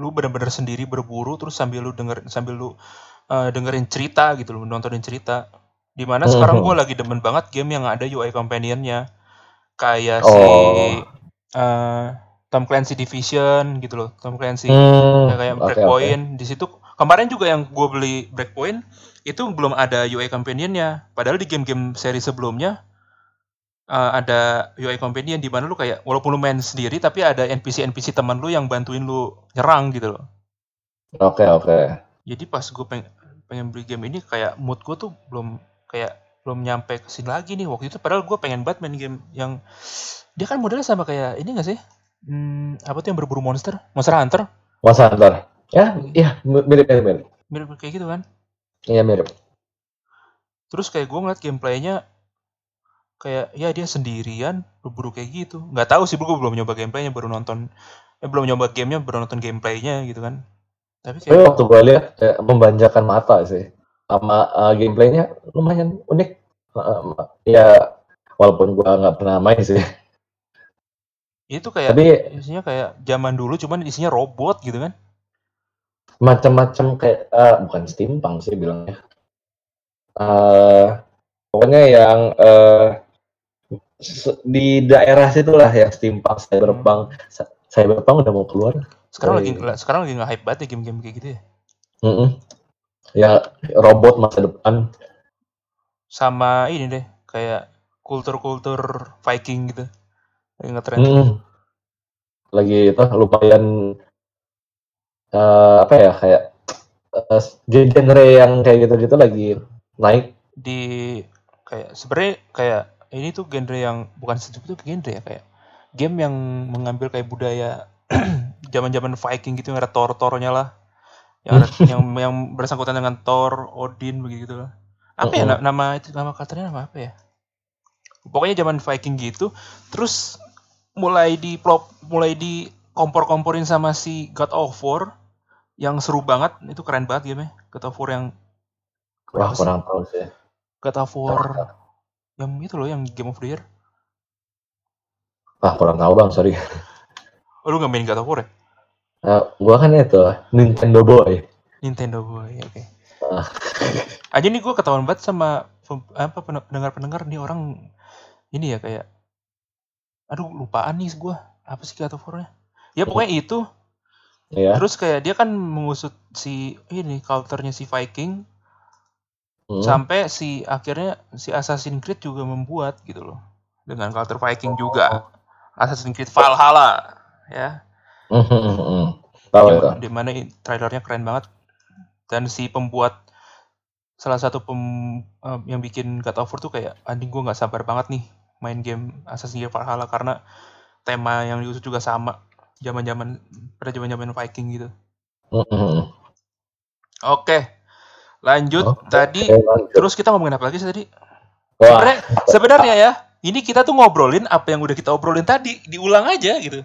lu bener-bener sendiri berburu terus sambil lu denger sambil lu eh, dengerin cerita gitu loh nontonin cerita. Di mana Hmm, sekarang hmm. gue lagi demen banget game yang ada UI companionnya. Kayak si Oh. eh Tom Clancy Division gitu loh Tom Clancy. Hmm, ya kayak oke, Breakpoint. Di situ kemarin juga yang gue beli Breakpoint itu belum ada UI companionnya. Padahal di game-game seri sebelumnya eh, ada UI companion di mana lu kayak walaupun lu main sendiri tapi ada NPC NPC teman lu yang bantuin lu nyerang gitu loh Oke, oke. jadi pas gue pengen pengen beli game ini kayak mood gue tuh belum kayak belum nyampe ke sini lagi nih waktu itu padahal gue pengen banget main game yang dia kan modelnya sama kayak ini gak sih hmm, apa tuh yang berburu monster monster hunter Mas Hunter. Ya, iya, mirip, mirip, mirip. mirip kayak gitu kan Iya, mirip. terus kayak gue ngeliat gameplaynya kayak ya dia sendirian berburu kayak gitu nggak tahu sih gue belum nyoba gameplaynya baru nonton eh, belum nyoba gamenya baru nonton gameplaynya gitu kan tapi Tapi kayak waktu gue lihat kayak membanjakan mata sih. Sama uh, gameplaynya lumayan unik. Uh, ya, walaupun gua nggak pernah main sih. itu kayak Tapi isinya kayak zaman dulu cuman isinya robot gitu kan macam-macam kayak eh, bukan steampunk sih bilangnya. eh pokoknya yang eh se- di daerah situlah yang steampunk, cyberpunk. Sa- Cyberpunk udah mau keluar. sekarang Oh, lagi sekarang lagi nggak hype banget ya game-game kayak gitu ya Mm-mm. Ya robot masa depan. sama ini deh kayak kultur-kultur Viking gitu lagi ngetren Mm. Lagi itu lumayan eh apa ya kayak eh, genre yang kayak gitu-gitu lagi naik. di kayak sebenarnya kayak ini tuh genre yang bukan sebetulnya genre ya kayak game yang mengambil kayak budaya zaman-zaman Viking gitu yang ada Thor-Thornya lah yang ada, yang yang bersangkutan dengan Thor, Odin begitu lah. Apa ya Mm-mm. na- nama itu nama karakternya nama apa ya? Pokoknya zaman Viking gitu, terus mulai di plop, mulai di kompor-komporin sama si God of War yang seru banget, itu keren banget game God of War yang Wah kurang tahu sih. God of War yang itu loh yang Game of the Year. Ah kurang tahu bang sorry. Oh, lu nggak main God of War ya? Eh, gua kan itu Nintendo boy. Nintendo Boy, oke. Ah. Aja nih gue ketahuan banget sama apa pen- pendengar-pendengar nih orang ini ya kayak aduh lupaan nih gue apa sih God of War-nya? Ya pokoknya itu Ya. terus kayak dia kan mengusut si ini culture-nya si Viking Hmm. sampai si akhirnya si Assassin's Creed juga membuat gitu loh dengan culture Viking juga Assassin's Creed Valhalla ya Hmm, hmm, hmm, hmm. Tahu di, itu. di mana trailernya keren banget dan si pembuat salah satu pem eh, yang bikin God of War tuh kayak anjing gue nggak sabar banget nih main game Assassin's Creed Valhalla karena tema yang diusut juga sama zaman-zaman pada zaman-zaman Viking gitu. Hmm, hmm. Oke, lanjut Oke, tadi lanjut. terus kita ngomongin apa lagi sih tadi? Wah, Sebenarnya sebenarnya ya ini kita tuh ngobrolin apa yang udah kita obrolin tadi diulang aja gitu.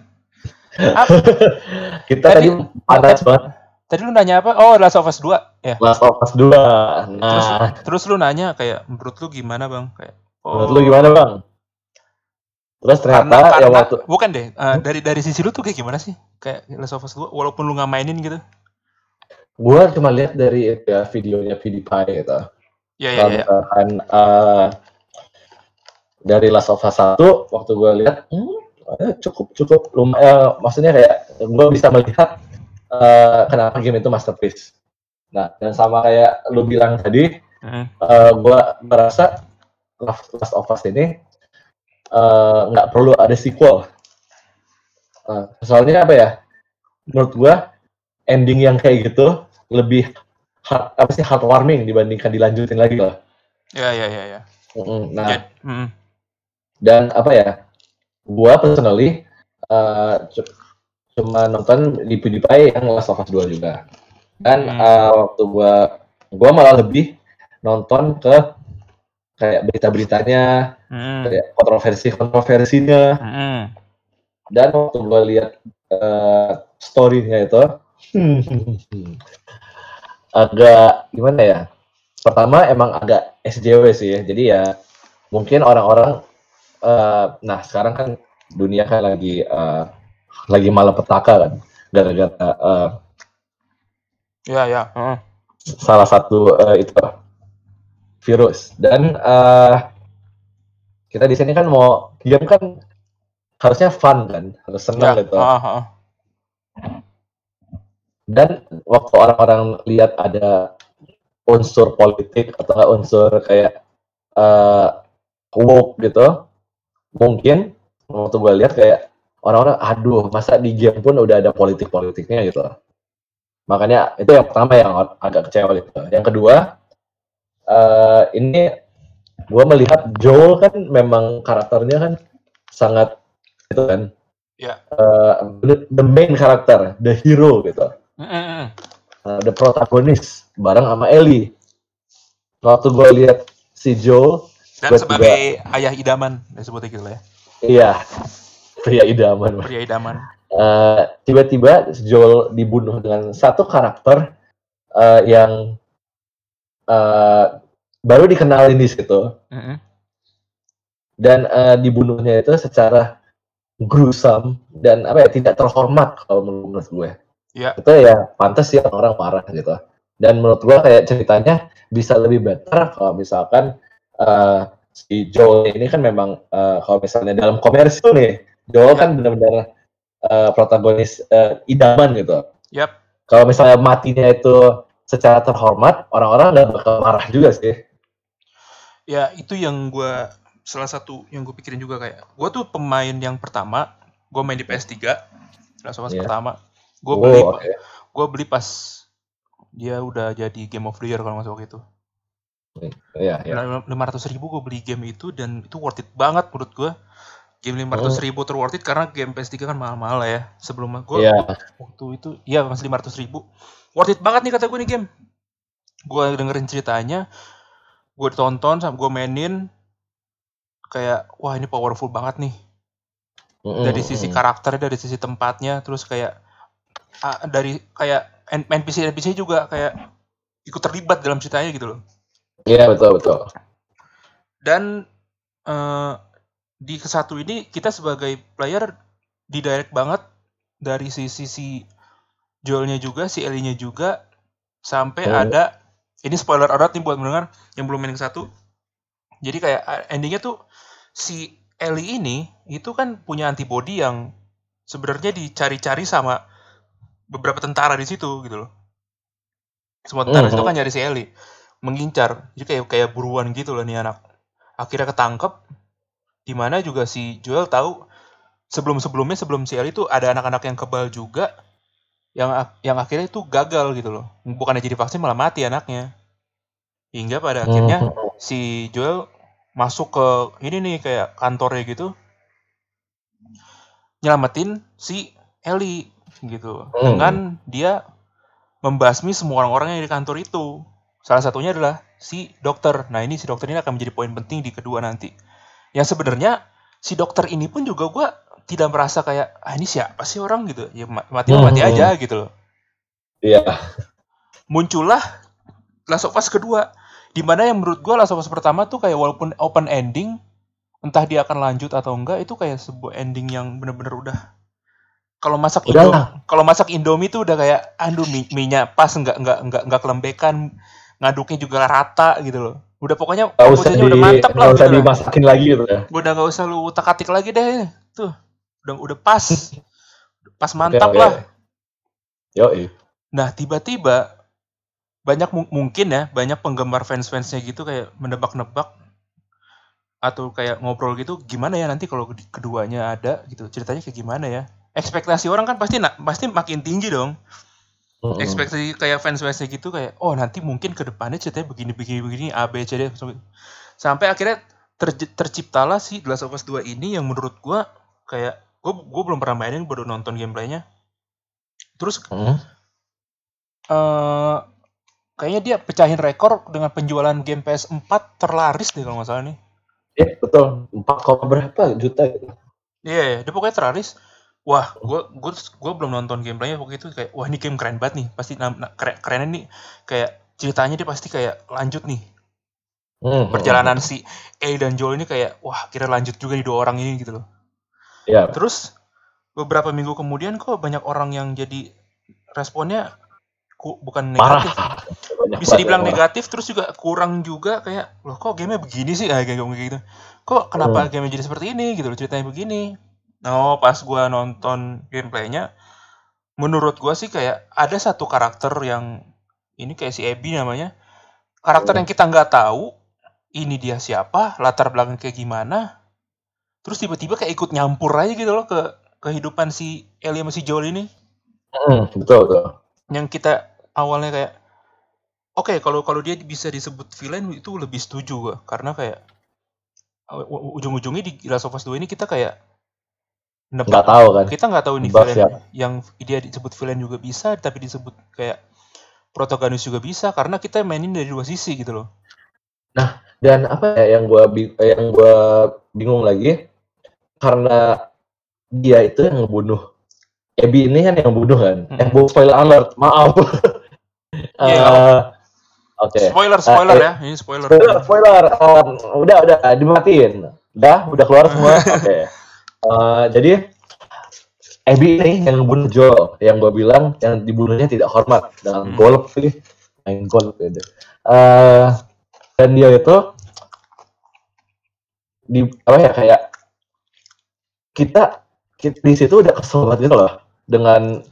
Apa- kita tadi tadi- panas banget tadi lu nanya apa? Oh, Last of Us 2 ya. Last of Us 2. Terus, Nah, terus lu nanya kayak menurut lu gimana bang? Kayak menurut lu gimana bang? Terus ternyata Karena, ya karena waktu bukan deh eh, dari dari sisi lu tuh kayak gimana sih? Kayak Last of Us 2 walaupun lu nggak mainin gitu. Gua cuma lihat dari itu ya videonya PewDiePie gitu. Ya ya Kalau ya. misalkan eh, dari Last of Us 1 waktu gua lihat hmm, eh, cukup cukup lumayan maksudnya kayak gua bisa melihat eh, kenapa game itu masterpiece. Nah, dan sama kayak lu bilang tadi, Mm. eh, gua merasa Last of Us ini eh, nggak perlu ada sequel. Eh, soalnya apa ya? Menurut gua ending yang kayak gitu lebih heart- apa sih heartwarming dibandingkan dilanjutin lagi lah. Ya ya ya ya. Nah, Jad- mm. dan apa ya? Gua personally eh, cu- cuma nonton di PewDiePie yang Last of Us 2 juga. Dan Hmm. eh, waktu gua gua malah lebih nonton ke kayak berita-beritanya, Mm. kayak kontroversi-kontroversinya. Mm. Dan waktu gua lihat eh, story-nya itu agak gimana ya? Pertama emang agak SJW sih ya. Jadi ya mungkin orang-orang eh, nah sekarang kan dunia kan lagi eh, lagi malapetaka kan gara-gara eh, Ya ya. Mm. salah satu eh, itu virus dan eh, kita di sini kan mau game kan harusnya fun kan, harus senang Ya, gitu. ah. Dan waktu orang-orang lihat ada unsur politik atau unsur kayak eh woke gitu, mungkin waktu gue lihat kayak orang-orang, aduh masa di game pun udah ada politik-politiknya gitu. Makanya itu yang pertama yang agak kecewa gitu. Yang kedua, eh ini gue melihat Joel kan memang karakternya kan sangat itu kan, Ya. eh, the- the main karakter, the hero gitu. Uh, the protagonis bareng sama Ellie. Waktu gue lihat si Joel, Dan sebagai ayah idaman, disebutnya gitu lah ya. iya pria idaman. Pria idaman. Uh, tiba-tiba Joel dibunuh dengan satu karakter uh, yang uh, baru dikenalin di situ Mm, mm. dan uh, dibunuhnya itu secara gruesome dan apa ya tidak terhormat kalau menurut gue. Ya. Itu ya pantas sih orang marah gitu. Dan menurut gue kayak ceritanya bisa lebih better kalau misalkan uh, si Joel ini kan memang uh, kalau misalnya dalam komersil nih, Joel Ya. kan benar-benar uh, protagonis uh, idaman gitu. Yap. Kalau misalnya matinya itu secara terhormat, orang-orang nggak bakal marah juga sih. Ya, itu yang gue salah satu yang gue pikirin juga kayak gue tuh pemain yang pertama gue main di PS3 Last of Us Iya. pertama gue Oh, beli oke. gue beli pas dia udah jadi Game of the Year kalau nggak salah waktu itu. Iya, iya. lima ratus ribu gue beli game itu dan itu worth it banget menurut gue game lima ratus ribu ter worth it karena game PS3 kan mahal-mahal ya. Sebelum gue Iya. waktu itu iya masih lima ratus ribu. Worth it banget nih kata gue nih game. Gue dengerin ceritanya gue tonton sama gue mainin. Kayak wah ini powerful banget nih. Dari sisi karakternya dari sisi tempatnya terus kayak ah, dari kayak NPC NPC juga kayak ikut terlibat dalam ceritanya gitu loh Iya betul betul. dan eh, di ke satu ini kita sebagai player didirect banget dari sisi si Joelnya juga si Ellie-nya juga sampai Hmm. ada ini spoiler alert nih buat mendengar yang belum main ke satu jadi kayak eh, endingnya tuh si Ellie ini itu kan punya antibody yang sebenarnya dicari-cari sama beberapa tentara di situ gitu loh. Semua tentara Mhm. itu kan nyari si Ellie mengincar. Jadi kayak kayak buruan gitu loh nih anak. Akhirnya ketangkep di mana juga si Joel tahu sebelum sebelumnya sebelum si Ellie itu ada anak-anak yang kebal juga yang yang akhirnya itu gagal gitu loh. Bukannya jadi vaksin malah mati anaknya. Hingga pada akhirnya Mhm. si Joel masuk ke ini nih kayak kantornya gitu nyelamatin si Ellie gitu. Hmm. dengan dia membasmi semua orang-orang yang di kantor itu. Salah satunya adalah si dokter. Nah ini si dokter ini akan menjadi poin penting di kedua nanti. Yang sebenarnya si dokter ini pun juga gua tidak merasa kayak ah ini siapa sih orang? gitu. Ya ma- mati mah mati Hmm. aja gitu loh. Iya. muncullah Last of Us kedua di mana yang menurut gua Last of Us pertama tuh kayak walaupun open ending entah dia akan lanjut atau enggak itu kayak sebuah ending yang bener-bener udah kalau masak Udah Indo lah. kalau masak Indomie tuh udah kayak aduh mie, nya pas nggak nggak nggak nggak kelembekan ngaduknya juga rata gitu loh udah pokoknya Gak usah di, udah mantap lah usah gitu lah. dimasakin lagi gitu ya. udah nggak usah lu utak atik lagi deh tuh udah udah pas pas mantap Oke, oke. lah Yoi. Nah, tiba-tiba banyak mu- mungkin ya, banyak penggemar fans-fansnya gitu kayak menebak-nebak atau kayak ngobrol gitu, gimana ya nanti kalau ked- keduanya ada gitu, ceritanya kayak gimana ya? Ekspektasi orang kan pasti pasti makin tinggi dong. Mm-mm. Ekspektasi kayak fans-fansnya gitu kayak, oh nanti mungkin ke depannya ceritanya begini begini begini A B C D sampai- akhirnya terj- terciptalah si The Last of Us 2 ini yang menurut gua kayak gua gua belum pernah mainin baru nonton gameplaynya. Terus Mm. eh kayaknya dia pecahin rekor dengan penjualan game PS4 terlaris deh kalau nggak salah nih. Iya betul. Empat koma berapa juta? Iya, yeah, dia pokoknya terlaris. Wah, gue gue gue belum nonton gameplaynya waktu itu kayak wah ini game keren banget nih. Pasti na- na- keren kerennya nih kayak ceritanya dia pasti kayak lanjut nih. Mm, Perjalanan si A dan Joel ini kayak wah kira lanjut juga nih dua orang ini gitu loh. Iya. Terus beberapa minggu kemudian kok banyak orang yang jadi responnya ku, bukan Marah. negatif. Banyak bisa dibilang marah. negatif terus juga kurang juga kayak loh kok gamenya begini sih kayak kayak gitu kok kenapa Hmm. gamenya jadi seperti ini gitu loh ceritanya begini Oh, pas gua nonton gameplaynya, menurut gua sih kayak ada satu karakter yang ini kayak si Abby namanya. Karakter yang kita nggak tahu ini dia siapa, latar belakang kayak gimana. Terus tiba-tiba kayak ikut nyampur aja gitu loh ke kehidupan si Ellie sama si Joel ini. Hmm, betul betul. Yang kita awalnya kayak oke kalau kalau dia bisa disebut villain itu lebih setuju gua karena kayak u- ujung-ujungnya di Last of Us 2 ini kita kayak Nggak tahu kan. kita nggak tahu ini Nebak villain siapa. yang dia disebut villain juga bisa tapi disebut kayak protagonis juga bisa karena kita mainin dari dua sisi gitu loh Dan apa ya yang gua eh, yang gua bingung lagi karena dia itu yang ngebunuh Abby ini kan yang bunuh kan. Mm-mm. Eh, bu- spoiler alert, maaf. Iya, Eh, Oke. spoiler spoiler eh, ya ini spoiler Spoiler, spoiler. Um, udah, udah dimatiin. Udah, udah keluar semua. Oke. Eh, jadi Abby ini yang ngebunuh Joel, yang gue bilang yang dibunuhnya tidak hormat dengan Hmm. golf sih, main golf gitu. Eh, dan dia itu di apa ya kayak kita, kita di situ udah kesel banget gitu loh dengan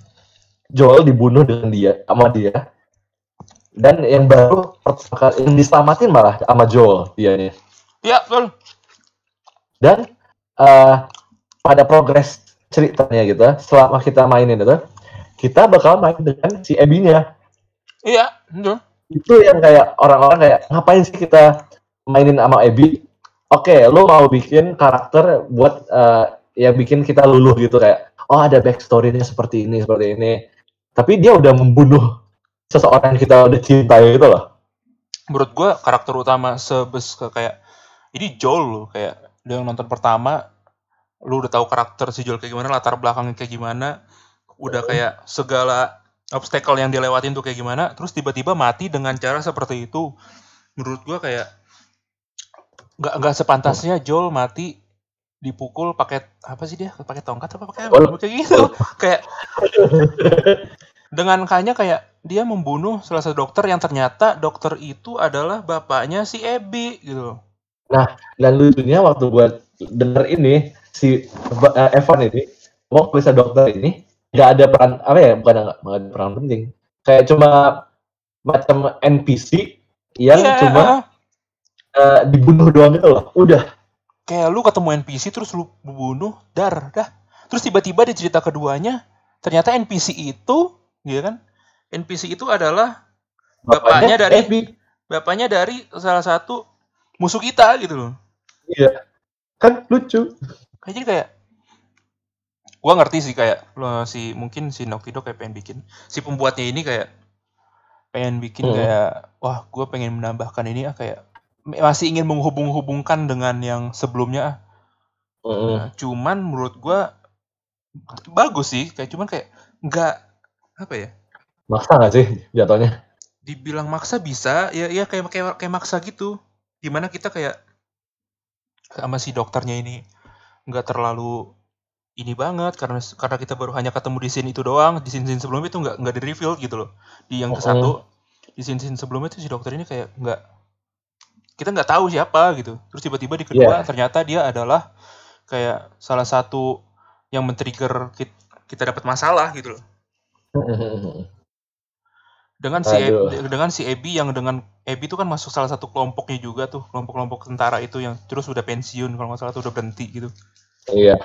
Joel dibunuh dengan dia sama dia dan yang baru yang diselamatin malah sama Joel dia nih ya betul dan eh, pada progres ceritanya gitu selama kita mainin itu kita bakal main dengan si Abby-nya iya itu yang kayak orang-orang kayak ngapain sih kita mainin sama Abby oke lo mau bikin karakter buat eh, ya bikin kita luluh gitu kayak oh ada backstory-nya seperti ini seperti ini. Tapi dia udah membunuh seseorang yang kita udah cintai gitu loh. Menurut gua karakter utama sebes kayak ini Joel loh kayak dia yang nonton pertama lu udah tahu karakter si Joel kayak gimana latar belakangnya kayak gimana udah kayak segala obstacle yang dilewatin tuh kayak gimana terus tiba-tiba mati dengan cara seperti itu. Menurut gua kayak nggak nggak sepantasnya Joel mati dipukul pakai apa sih dia? Pakai tongkat apa pakai apa? Kayak gitu. Kayak dengan kanya kayak dia membunuh salah satu dokter yang ternyata dokter itu adalah bapaknya si Abby gitu dan lucunya waktu gue denger ini si eh, Evan ini mau bisa dokter ini nggak ada peran apa ya bukan nggak ada peran penting. Kayak cuma macam NPC yang Iya, cuma eh, dibunuh doang gitu loh. Udah. Kayak lu ketemu NPC terus lu bunuh dar dah. Terus tiba-tiba di cerita keduanya ternyata NPC itu gitu kan? NPC itu adalah Bapaknya dari- Abby. bapaknya dari salah satu musuh kita gitu loh. Iya. Kan lucu kayak jadi kayak gua ngerti sih kayak lo si mungkin si Dog kayak pengen bikin si pembuatnya ini kayak pengen bikin Hmm. kayak wah gue pengen menambahkan ini ah kayak masih ingin menghubung-hubungkan dengan yang sebelumnya ah. Mm-mm. Nah, cuman menurut gua bagus sih kayak cuman kayak nggak apa ya maksa nggak sih jatuhnya dibilang maksa bisa ya ya kayak kayak kayak maksa gitu gimana kita kayak sama si dokternya ini nggak terlalu ini banget karena karena kita baru hanya ketemu di scene itu doang di scene, scene sebelumnya itu nggak nggak di reveal gitu loh di yang ke Mm-mm. satu di scene, scene sebelumnya itu si dokter ini kayak nggak kita nggak tahu siapa gitu terus tiba-tiba di kedua Iya. ternyata dia adalah kayak salah satu yang men-trigger kit- kita dapat masalah gitu loh dengan si Aduh. Ab- dengan si Abby yang dengan Abby itu kan masuk salah satu kelompoknya juga tuh kelompok-kelompok tentara itu yang terus udah pensiun kalau nggak salah tuh udah berhenti gitu. Iya.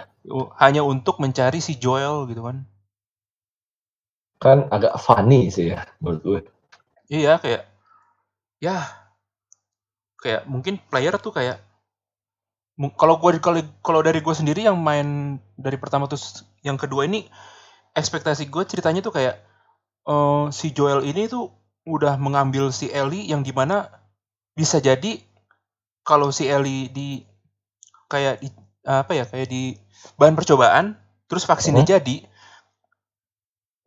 Hanya untuk mencari si Joel gitu kan. Kan agak funny sih ya menurut gue. Iya kayak ya kayak mungkin player tuh kayak kalau gue kalau kalau dari gue sendiri yang main dari pertama terus yang kedua ini ekspektasi gue ceritanya tuh kayak eh, si Joel ini tuh udah mengambil si Ellie yang di mana bisa jadi kalau si Ellie di kayak di apa ya kayak di bahan percobaan terus vaksinnya Hmm. jadi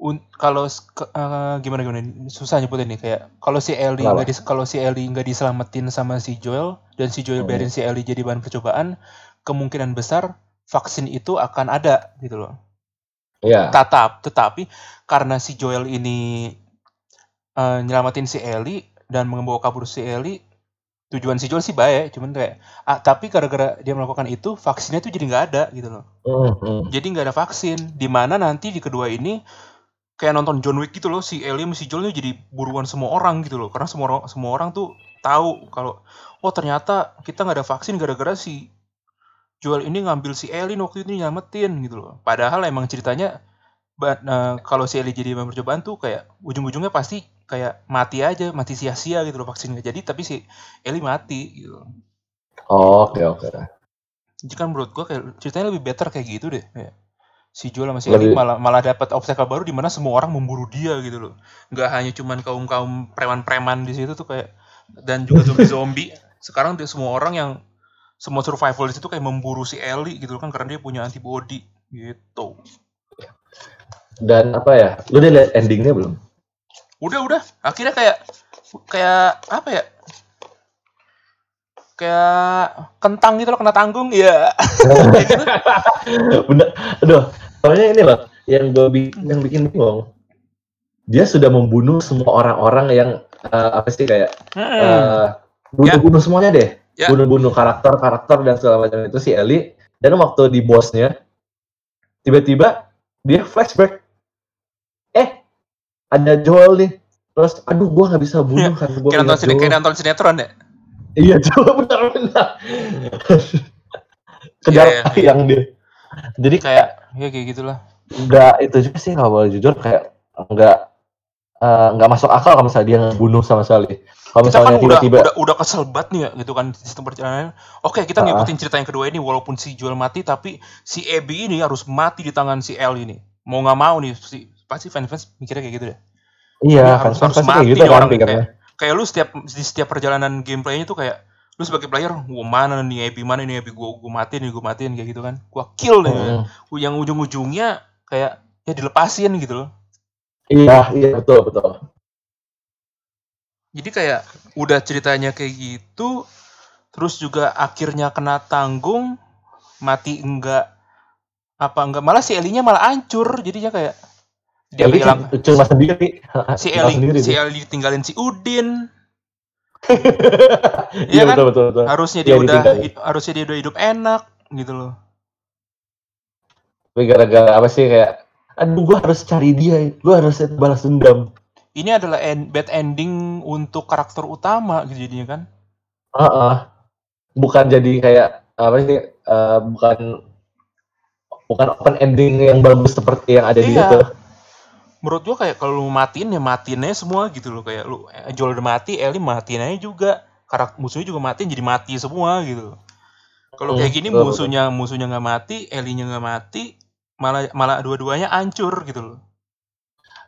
un- kalau eh, gimana gimana susah nyebutin nih kayak kalau si Ellie nggak dis- kalau si Ellie nggak diselamatin sama si Joel dan si Joel Hmm. biarin si Ellie jadi bahan percobaan kemungkinan besar vaksin itu akan ada gitu loh iya. Tetap tetapi karena si Joel ini eh, nyelamatin si Ellie dan membawa kabur si Ellie tujuan si Joel sih baik cuman kayak ah, tapi gara-gara dia melakukan itu vaksinnya tuh jadi nggak ada gitu loh. Hmm, hmm. jadi nggak ada vaksin di mana nanti di kedua ini kayak nonton John Wick gitu loh si Ellie sama si Joel jadi buruan semua orang gitu loh. Karena semua orang semua orang tuh tahu kalau oh ternyata kita nggak ada vaksin gara-gara si Joel ini ngambil si Ellie waktu itu nyelamatin gitu loh. Padahal emang ceritanya eh, kalau si Ellie jadi member percobaan tuh kayak ujung-ujungnya pasti kayak mati aja mati sia-sia gitu loh vaksin nggak jadi tapi si Ellie mati gitu. Oh, Oke oke. jadi kan menurut gua kayak ceritanya lebih better kayak gitu deh kayak si Joel sama si Ellie malah malah dapat obstacle baru di mana semua orang memburu dia gitu loh. Nggak hanya cuman kaum kaum preman-preman di situ tuh kayak dan juga zombie-zombie. Sekarang dia semua orang yang semua survival di situ kayak memburu si Ellie gitu kan karena dia punya antibody gitu Dan apa ya? Lu udah liat endingnya belum? udah udah akhirnya kayak kayak apa ya kayak kentang gitu loh kena tanggung ya gitu Bener. Aduh, soalnya ini loh yang gue bikin yang bikin bingung. Dia sudah membunuh semua orang-orang yang eh, apa sih kayak eh, bunuh-bunuh semuanya deh. Ya. Bunuh-bunuh karakter-karakter dan segala macam itu si Ellie. Dan waktu di bosnya, tiba-tiba dia flashback. Eh, ada Joel nih. Terus, aduh, gua nggak bisa bunuh kan. Gua kayak nonton, sine- kayak nonton sinetron ya Iya, Joel benar-benar. Kejar Iya, iya. yang dia. Jadi kayak ya kayak gitulah nggak itu juga sih kalau boleh jujur kayak nggak eh, nggak masuk akal kalau misalnya dia ngebunuh sama sekali. Kalau kita kan udah, tiba-tiba udah udah kesel banget nih ya gitu kan sistem perjalanan oke kita Ah. ngikutin cerita yang kedua ini walaupun si Joel mati tapi si Abby ini harus mati di tangan si El ini mau nggak mau nih si pasti fans-fans mikirnya kayak gitu deh iya kan harus- pasti harus kayak mati gitu kan orang pikirnya. kayak lu setiap di setiap perjalanan gameplaynya tuh kayak lu sebagai player gua mana nih Abby mana nih Abby gua gua matiin nih gua matiin kayak gitu kan gua kill nih Mm. yang ujung-ujungnya kayak ya dilepasin gitu loh Iya, iya betul betul. Jadi kayak udah ceritanya kayak gitu, terus juga akhirnya kena tanggung, mati enggak apa enggak malah si Elinya malah hancur jadinya kayak dia Ellie hilang kan cuma sendiri. si Eli sendiri si dia. Eli ditinggalin si Udin Iya Iya kan? betul betul betul. harusnya dia Iya, udah ditinggalin. harusnya dia udah hidup enak gitu loh Tapi gara-gara apa sih kayak aduh gua harus cari dia, gua harus balas dendam. Ini adalah end, bad ending untuk karakter utama gitu jadinya kan? Heeh. Bukan jadi kayak apa sih eh, bukan bukan open ending yang bagus seperti yang ada di Iya. itu. menurut gua kayak kalau lu matiin ya matiin aja semua gitu loh. Kayak lu eh, Joel udah mati Ellie matiin aja juga. Karakter musuhnya juga matiin jadi mati semua gitu. Kalau Hmm, kayak gini betul, musuhnya musuhnya nggak mati Ellie-nya nggak mati malah malah dua-duanya hancur gitu loh.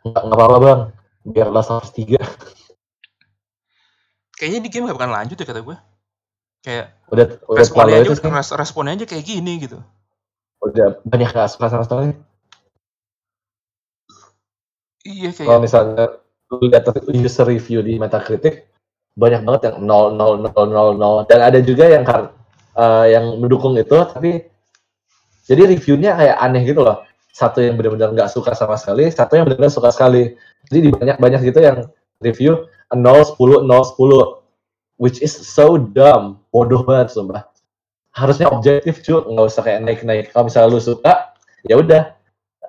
Nggak apa-apa bang, biar Last of Us 3 kayaknya di game gak bakalan lanjut ya kata gue kayak udah udah responnya aja itu res- responnya aja kayak gini gitu. Udah banyak nggak suka sama sekali. iya Kalau kayak misalnya lu lihat user review di Metacritic banyak banget yang 0 0 0 0 0 dan ada juga yang kan eh, yang mendukung itu tapi jadi reviewnya kayak aneh gitu loh satu yang benar-benar nggak suka sama sekali satu yang benar-benar suka sekali. Jadi di banyak banyak gitu yang review 0 10 0 10 which is so dumb. Bodoh banget sumpah. Harusnya objektif cuy nggak usah kayak naik-naik. Kalau misalnya lu suka ya udah.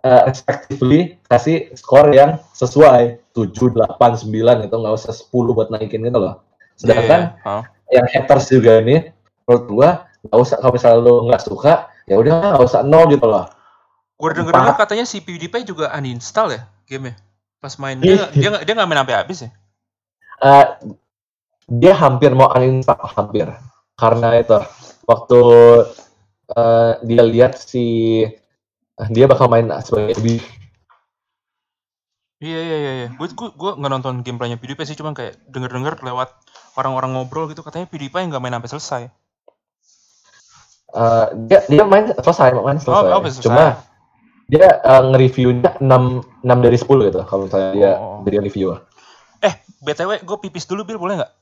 Eh, respectively kasih skor yang sesuai. 7, 8, 9 itu nggak usah 10 buat naikin gitu loh. Sedangkan Iya, iya. Hah? yang haters juga ini menurut gua nggak usah. Kalau misalnya lu nggak suka ya udah nggak usah nol gitu loh gue denger dengar katanya si PewDiePie juga uninstall ya gamenya pas main dia nggak- dia dia nggak main sampai habis ya Eh, dia hampir mau uninstall hampir karena itu waktu eh, dia lihat si dia bakal main sebagai Iya iya iya. iya. Gue gue gue nggak nonton gameplaynya PewDiePie sih, cuman kayak denger-denger lewat orang-orang ngobrol gitu katanya PewDiePie nggak main sampai selesai. Eh, dia dia main selesai main selesai Oh, oh, selesai. cuma dia eh, nge-reviewnya 6 6 dari 10 gitu kalau misalnya dia Oh. jadi reviewer Eh, btw gue pipis dulu Bil boleh nggak?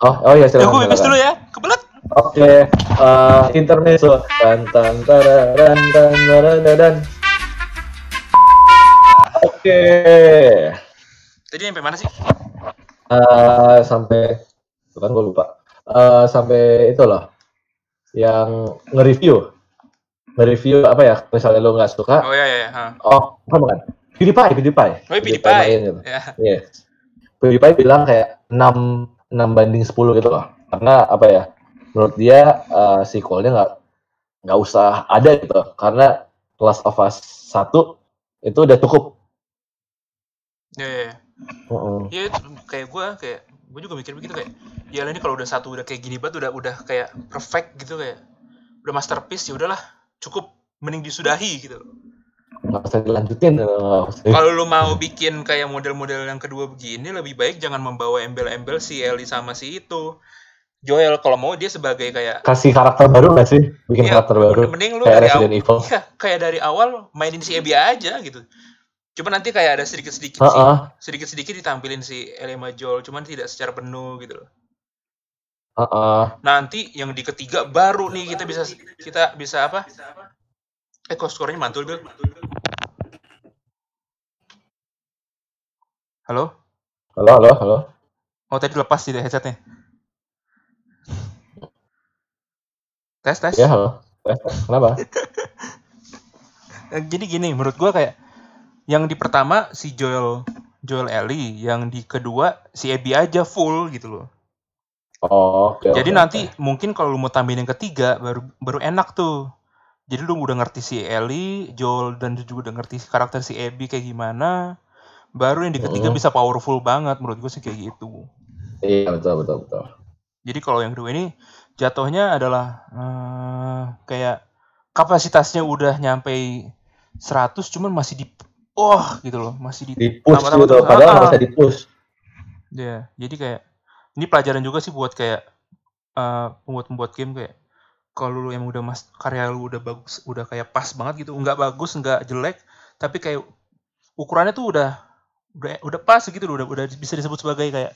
oh oh iya Ya silakan gue pipis silakan. dulu ya. Kebelet. Oke, eh, intermezzo. Tan tan tararan tan tararan. Oke, Tadi sampai mana sih? Eh, sampai bukan gue lupa. eh, sampai itu loh yang nge-review nge-review apa ya misalnya lo nggak suka Oh ya ya. ha. oh apa bukan PewDiePie PewDiePie Oh, PewDiePie. main gitu. Ya. Yes. PewDiePie bilang kayak 6 6 banding 10 gitu loh. Karena apa ya? Menurut dia eh, sequelnya nggak nggak usah ada gitu. Karena Last of Us 1 itu udah cukup. Ya, ya, ya. Iya, kayak gue kayak gue juga mikir begitu kayak ya ini kalau udah satu udah kayak gini banget udah udah kayak perfect gitu kayak udah masterpiece ya udahlah cukup mending disudahi gitu Nggak usah dilanjutin. kalau lu mau bikin kayak model-model yang kedua begini lebih baik jangan membawa embel-embel si Ellie sama si itu Joel kalau mau dia sebagai kayak Kasih karakter baru nggak sih? Bikin Iya, karakter baru. mending lu Kayak dari awal Resident Evil. Iya, kayak dari awal mainin si Abby aja gitu cuma nanti kayak ada sedikit-sedikit sih Heeh. sedikit-sedikit ditampilin si Ellie sama Joel cuman tidak secara penuh gitu loh Heeh. nanti yang di ketiga baru nih kita bisa kita bisa apa eh kok skornya mantul Bil halo Halo, halo, halo. oh tadi lepas sih headsetnya tes tes Ya, halo. Eh, Kenapa? Eh, jadi gini menurut gua kayak yang di pertama si Joel Joel Ellie yang di kedua si Abby aja full gitu loh Oh, oke. Jadi oke, nanti oke. mungkin kalau lu mau tambahin yang ketiga baru baru enak tuh. Jadi lu udah ngerti si Ellie, Joel dan juga udah ngerti karakter si Abby kayak gimana. Baru yang di ketiga Mhm. bisa powerful banget menurut gue sih kayak gitu. Iya, betul, betul, betul. Jadi kalau yang kedua ini jatuhnya adalah eh, kayak kapasitasnya udah nyampe 100 cuman masih di oh gitu loh, masih di Di push gitu, padahal Ah, usah di push. Ya, jadi kayak ini pelajaran juga sih buat kayak eh, pembuat-pembuat game kayak kalau lu yang udah mas karya lu udah bagus, udah kayak pas banget gitu, nggak bagus, nggak jelek, tapi kayak ukurannya tuh udah udah udah pas gitu, udah udah bisa disebut sebagai kayak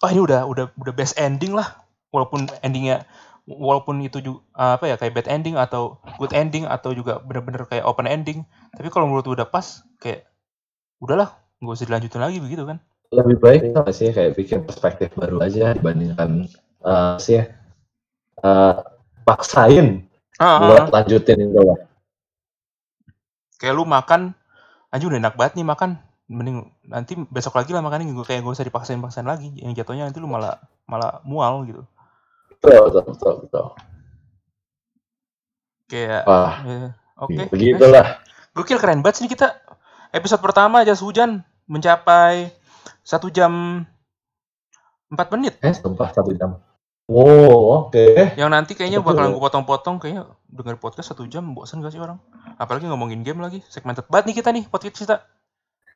oh ini udah udah udah best ending lah, walaupun endingnya walaupun itu juga apa ya kayak bad ending atau good ending atau juga bener-bener kayak open ending, tapi kalau menurut udah pas kayak udahlah nggak usah dilanjutin lagi begitu kan? Lebih baik nggak sih kayak bikin perspektif baru aja dibandingkan eh sih eh paksain Ah, ah, buat ah. lanjutin itu loh. kayak lu makan aja udah enak banget nih makan mending nanti besok lagi lah makannya gue kayak gak usah dipaksain paksain lagi yang jatuhnya nanti lu malah malah mual gitu Betul, betul, betul, betul. kayak Wah, ya, oke begitulah. gokil keren banget sih kita episode pertama jas hujan mencapai satu jam empat menit Eh, sumpah satu jam. Oh, oke. yang nanti kayaknya Betul. bakalan gue potong-potong kayaknya denger podcast satu jam bosan gak sih orang apalagi ngomongin game lagi segmented banget nih kita nih podcast kita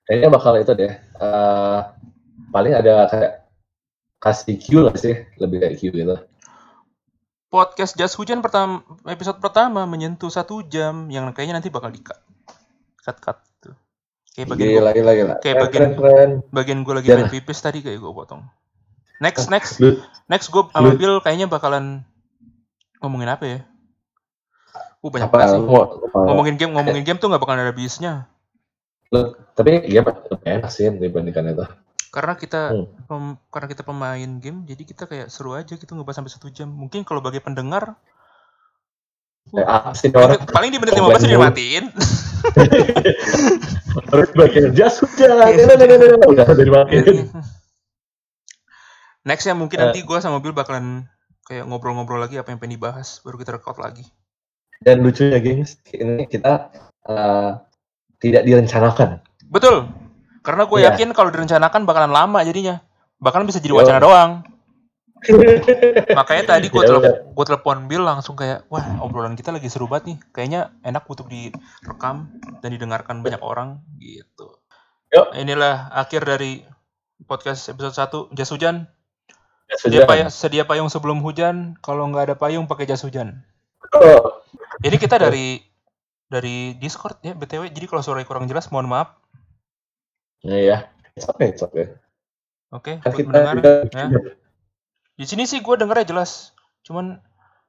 Kayaknya bakal itu deh. eh paling ada kayak kasih Q lah sih, lebih kayak Q gitu. podcast jas hujan pertama episode pertama menyentuh satu jam yang kayaknya nanti bakal di cut cut kayak bagian Gila, gua, gila, gila. kayak Keren, bagian- keren, keren. bagian gue lagi Jangan. main pipis tadi kayak gue potong. Next next. Next gue sama Bill kayaknya bakalan ngomongin apa ya? Uh banyak apa? banget sih. Ngomongin game ngomongin game tuh nggak bakalan ada habisnya lu- tapi ya enak sih dibandingkan itu. karena kita Hmm. pem- karena kita pemain game jadi kita kayak seru aja gitu ngebahas sampai satu jam. Mungkin kalau bagi pendengar Uh, apa sih nih orang paling, di menit Komen 15 udah mulu. dimatiin harus bagian jas nah, nah. Udah udah dimatiin. Next ya mungkin Eh. nanti gue sama Bill bakalan kayak ngobrol-ngobrol lagi apa yang pengen dibahas baru kita record lagi. Dan lucunya gengs, ini kita eh, tidak direncanakan. Betul. Karena gue Iya. yakin kalau direncanakan bakalan lama jadinya. Bakalan bisa jadi Yo. wacana doang. Makanya tadi gue Ya telepon, gue telepon Bill langsung kayak, wah obrolan kita lagi seru banget nih. Kayaknya enak untuk direkam dan didengarkan banyak orang gitu. Yuk. Inilah akhir dari podcast episode 1 Jas Hujan. Jas Sedia, hujan. pay- sedia payung sebelum hujan. Kalau nggak ada payung pakai jas hujan. Oh, Ini kita dari dari Discord ya btw. Jadi kalau suara kurang jelas mohon maaf. Iya, ya. It's okay, it's okay. Oke, buat kita juga ya. Di sini sih gue dengernya jelas. Cuman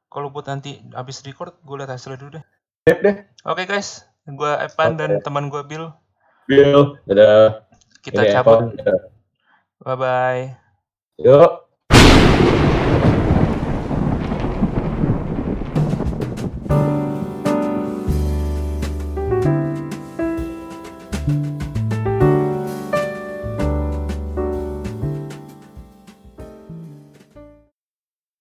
kalau buat nanti habis record gue lihat hasilnya dulu deh. Sip deh. Oke guys, gue Evan dan Oke. teman gue Bill. Bill, dadah. Kita Ini cabut. Bye bye. Yuk.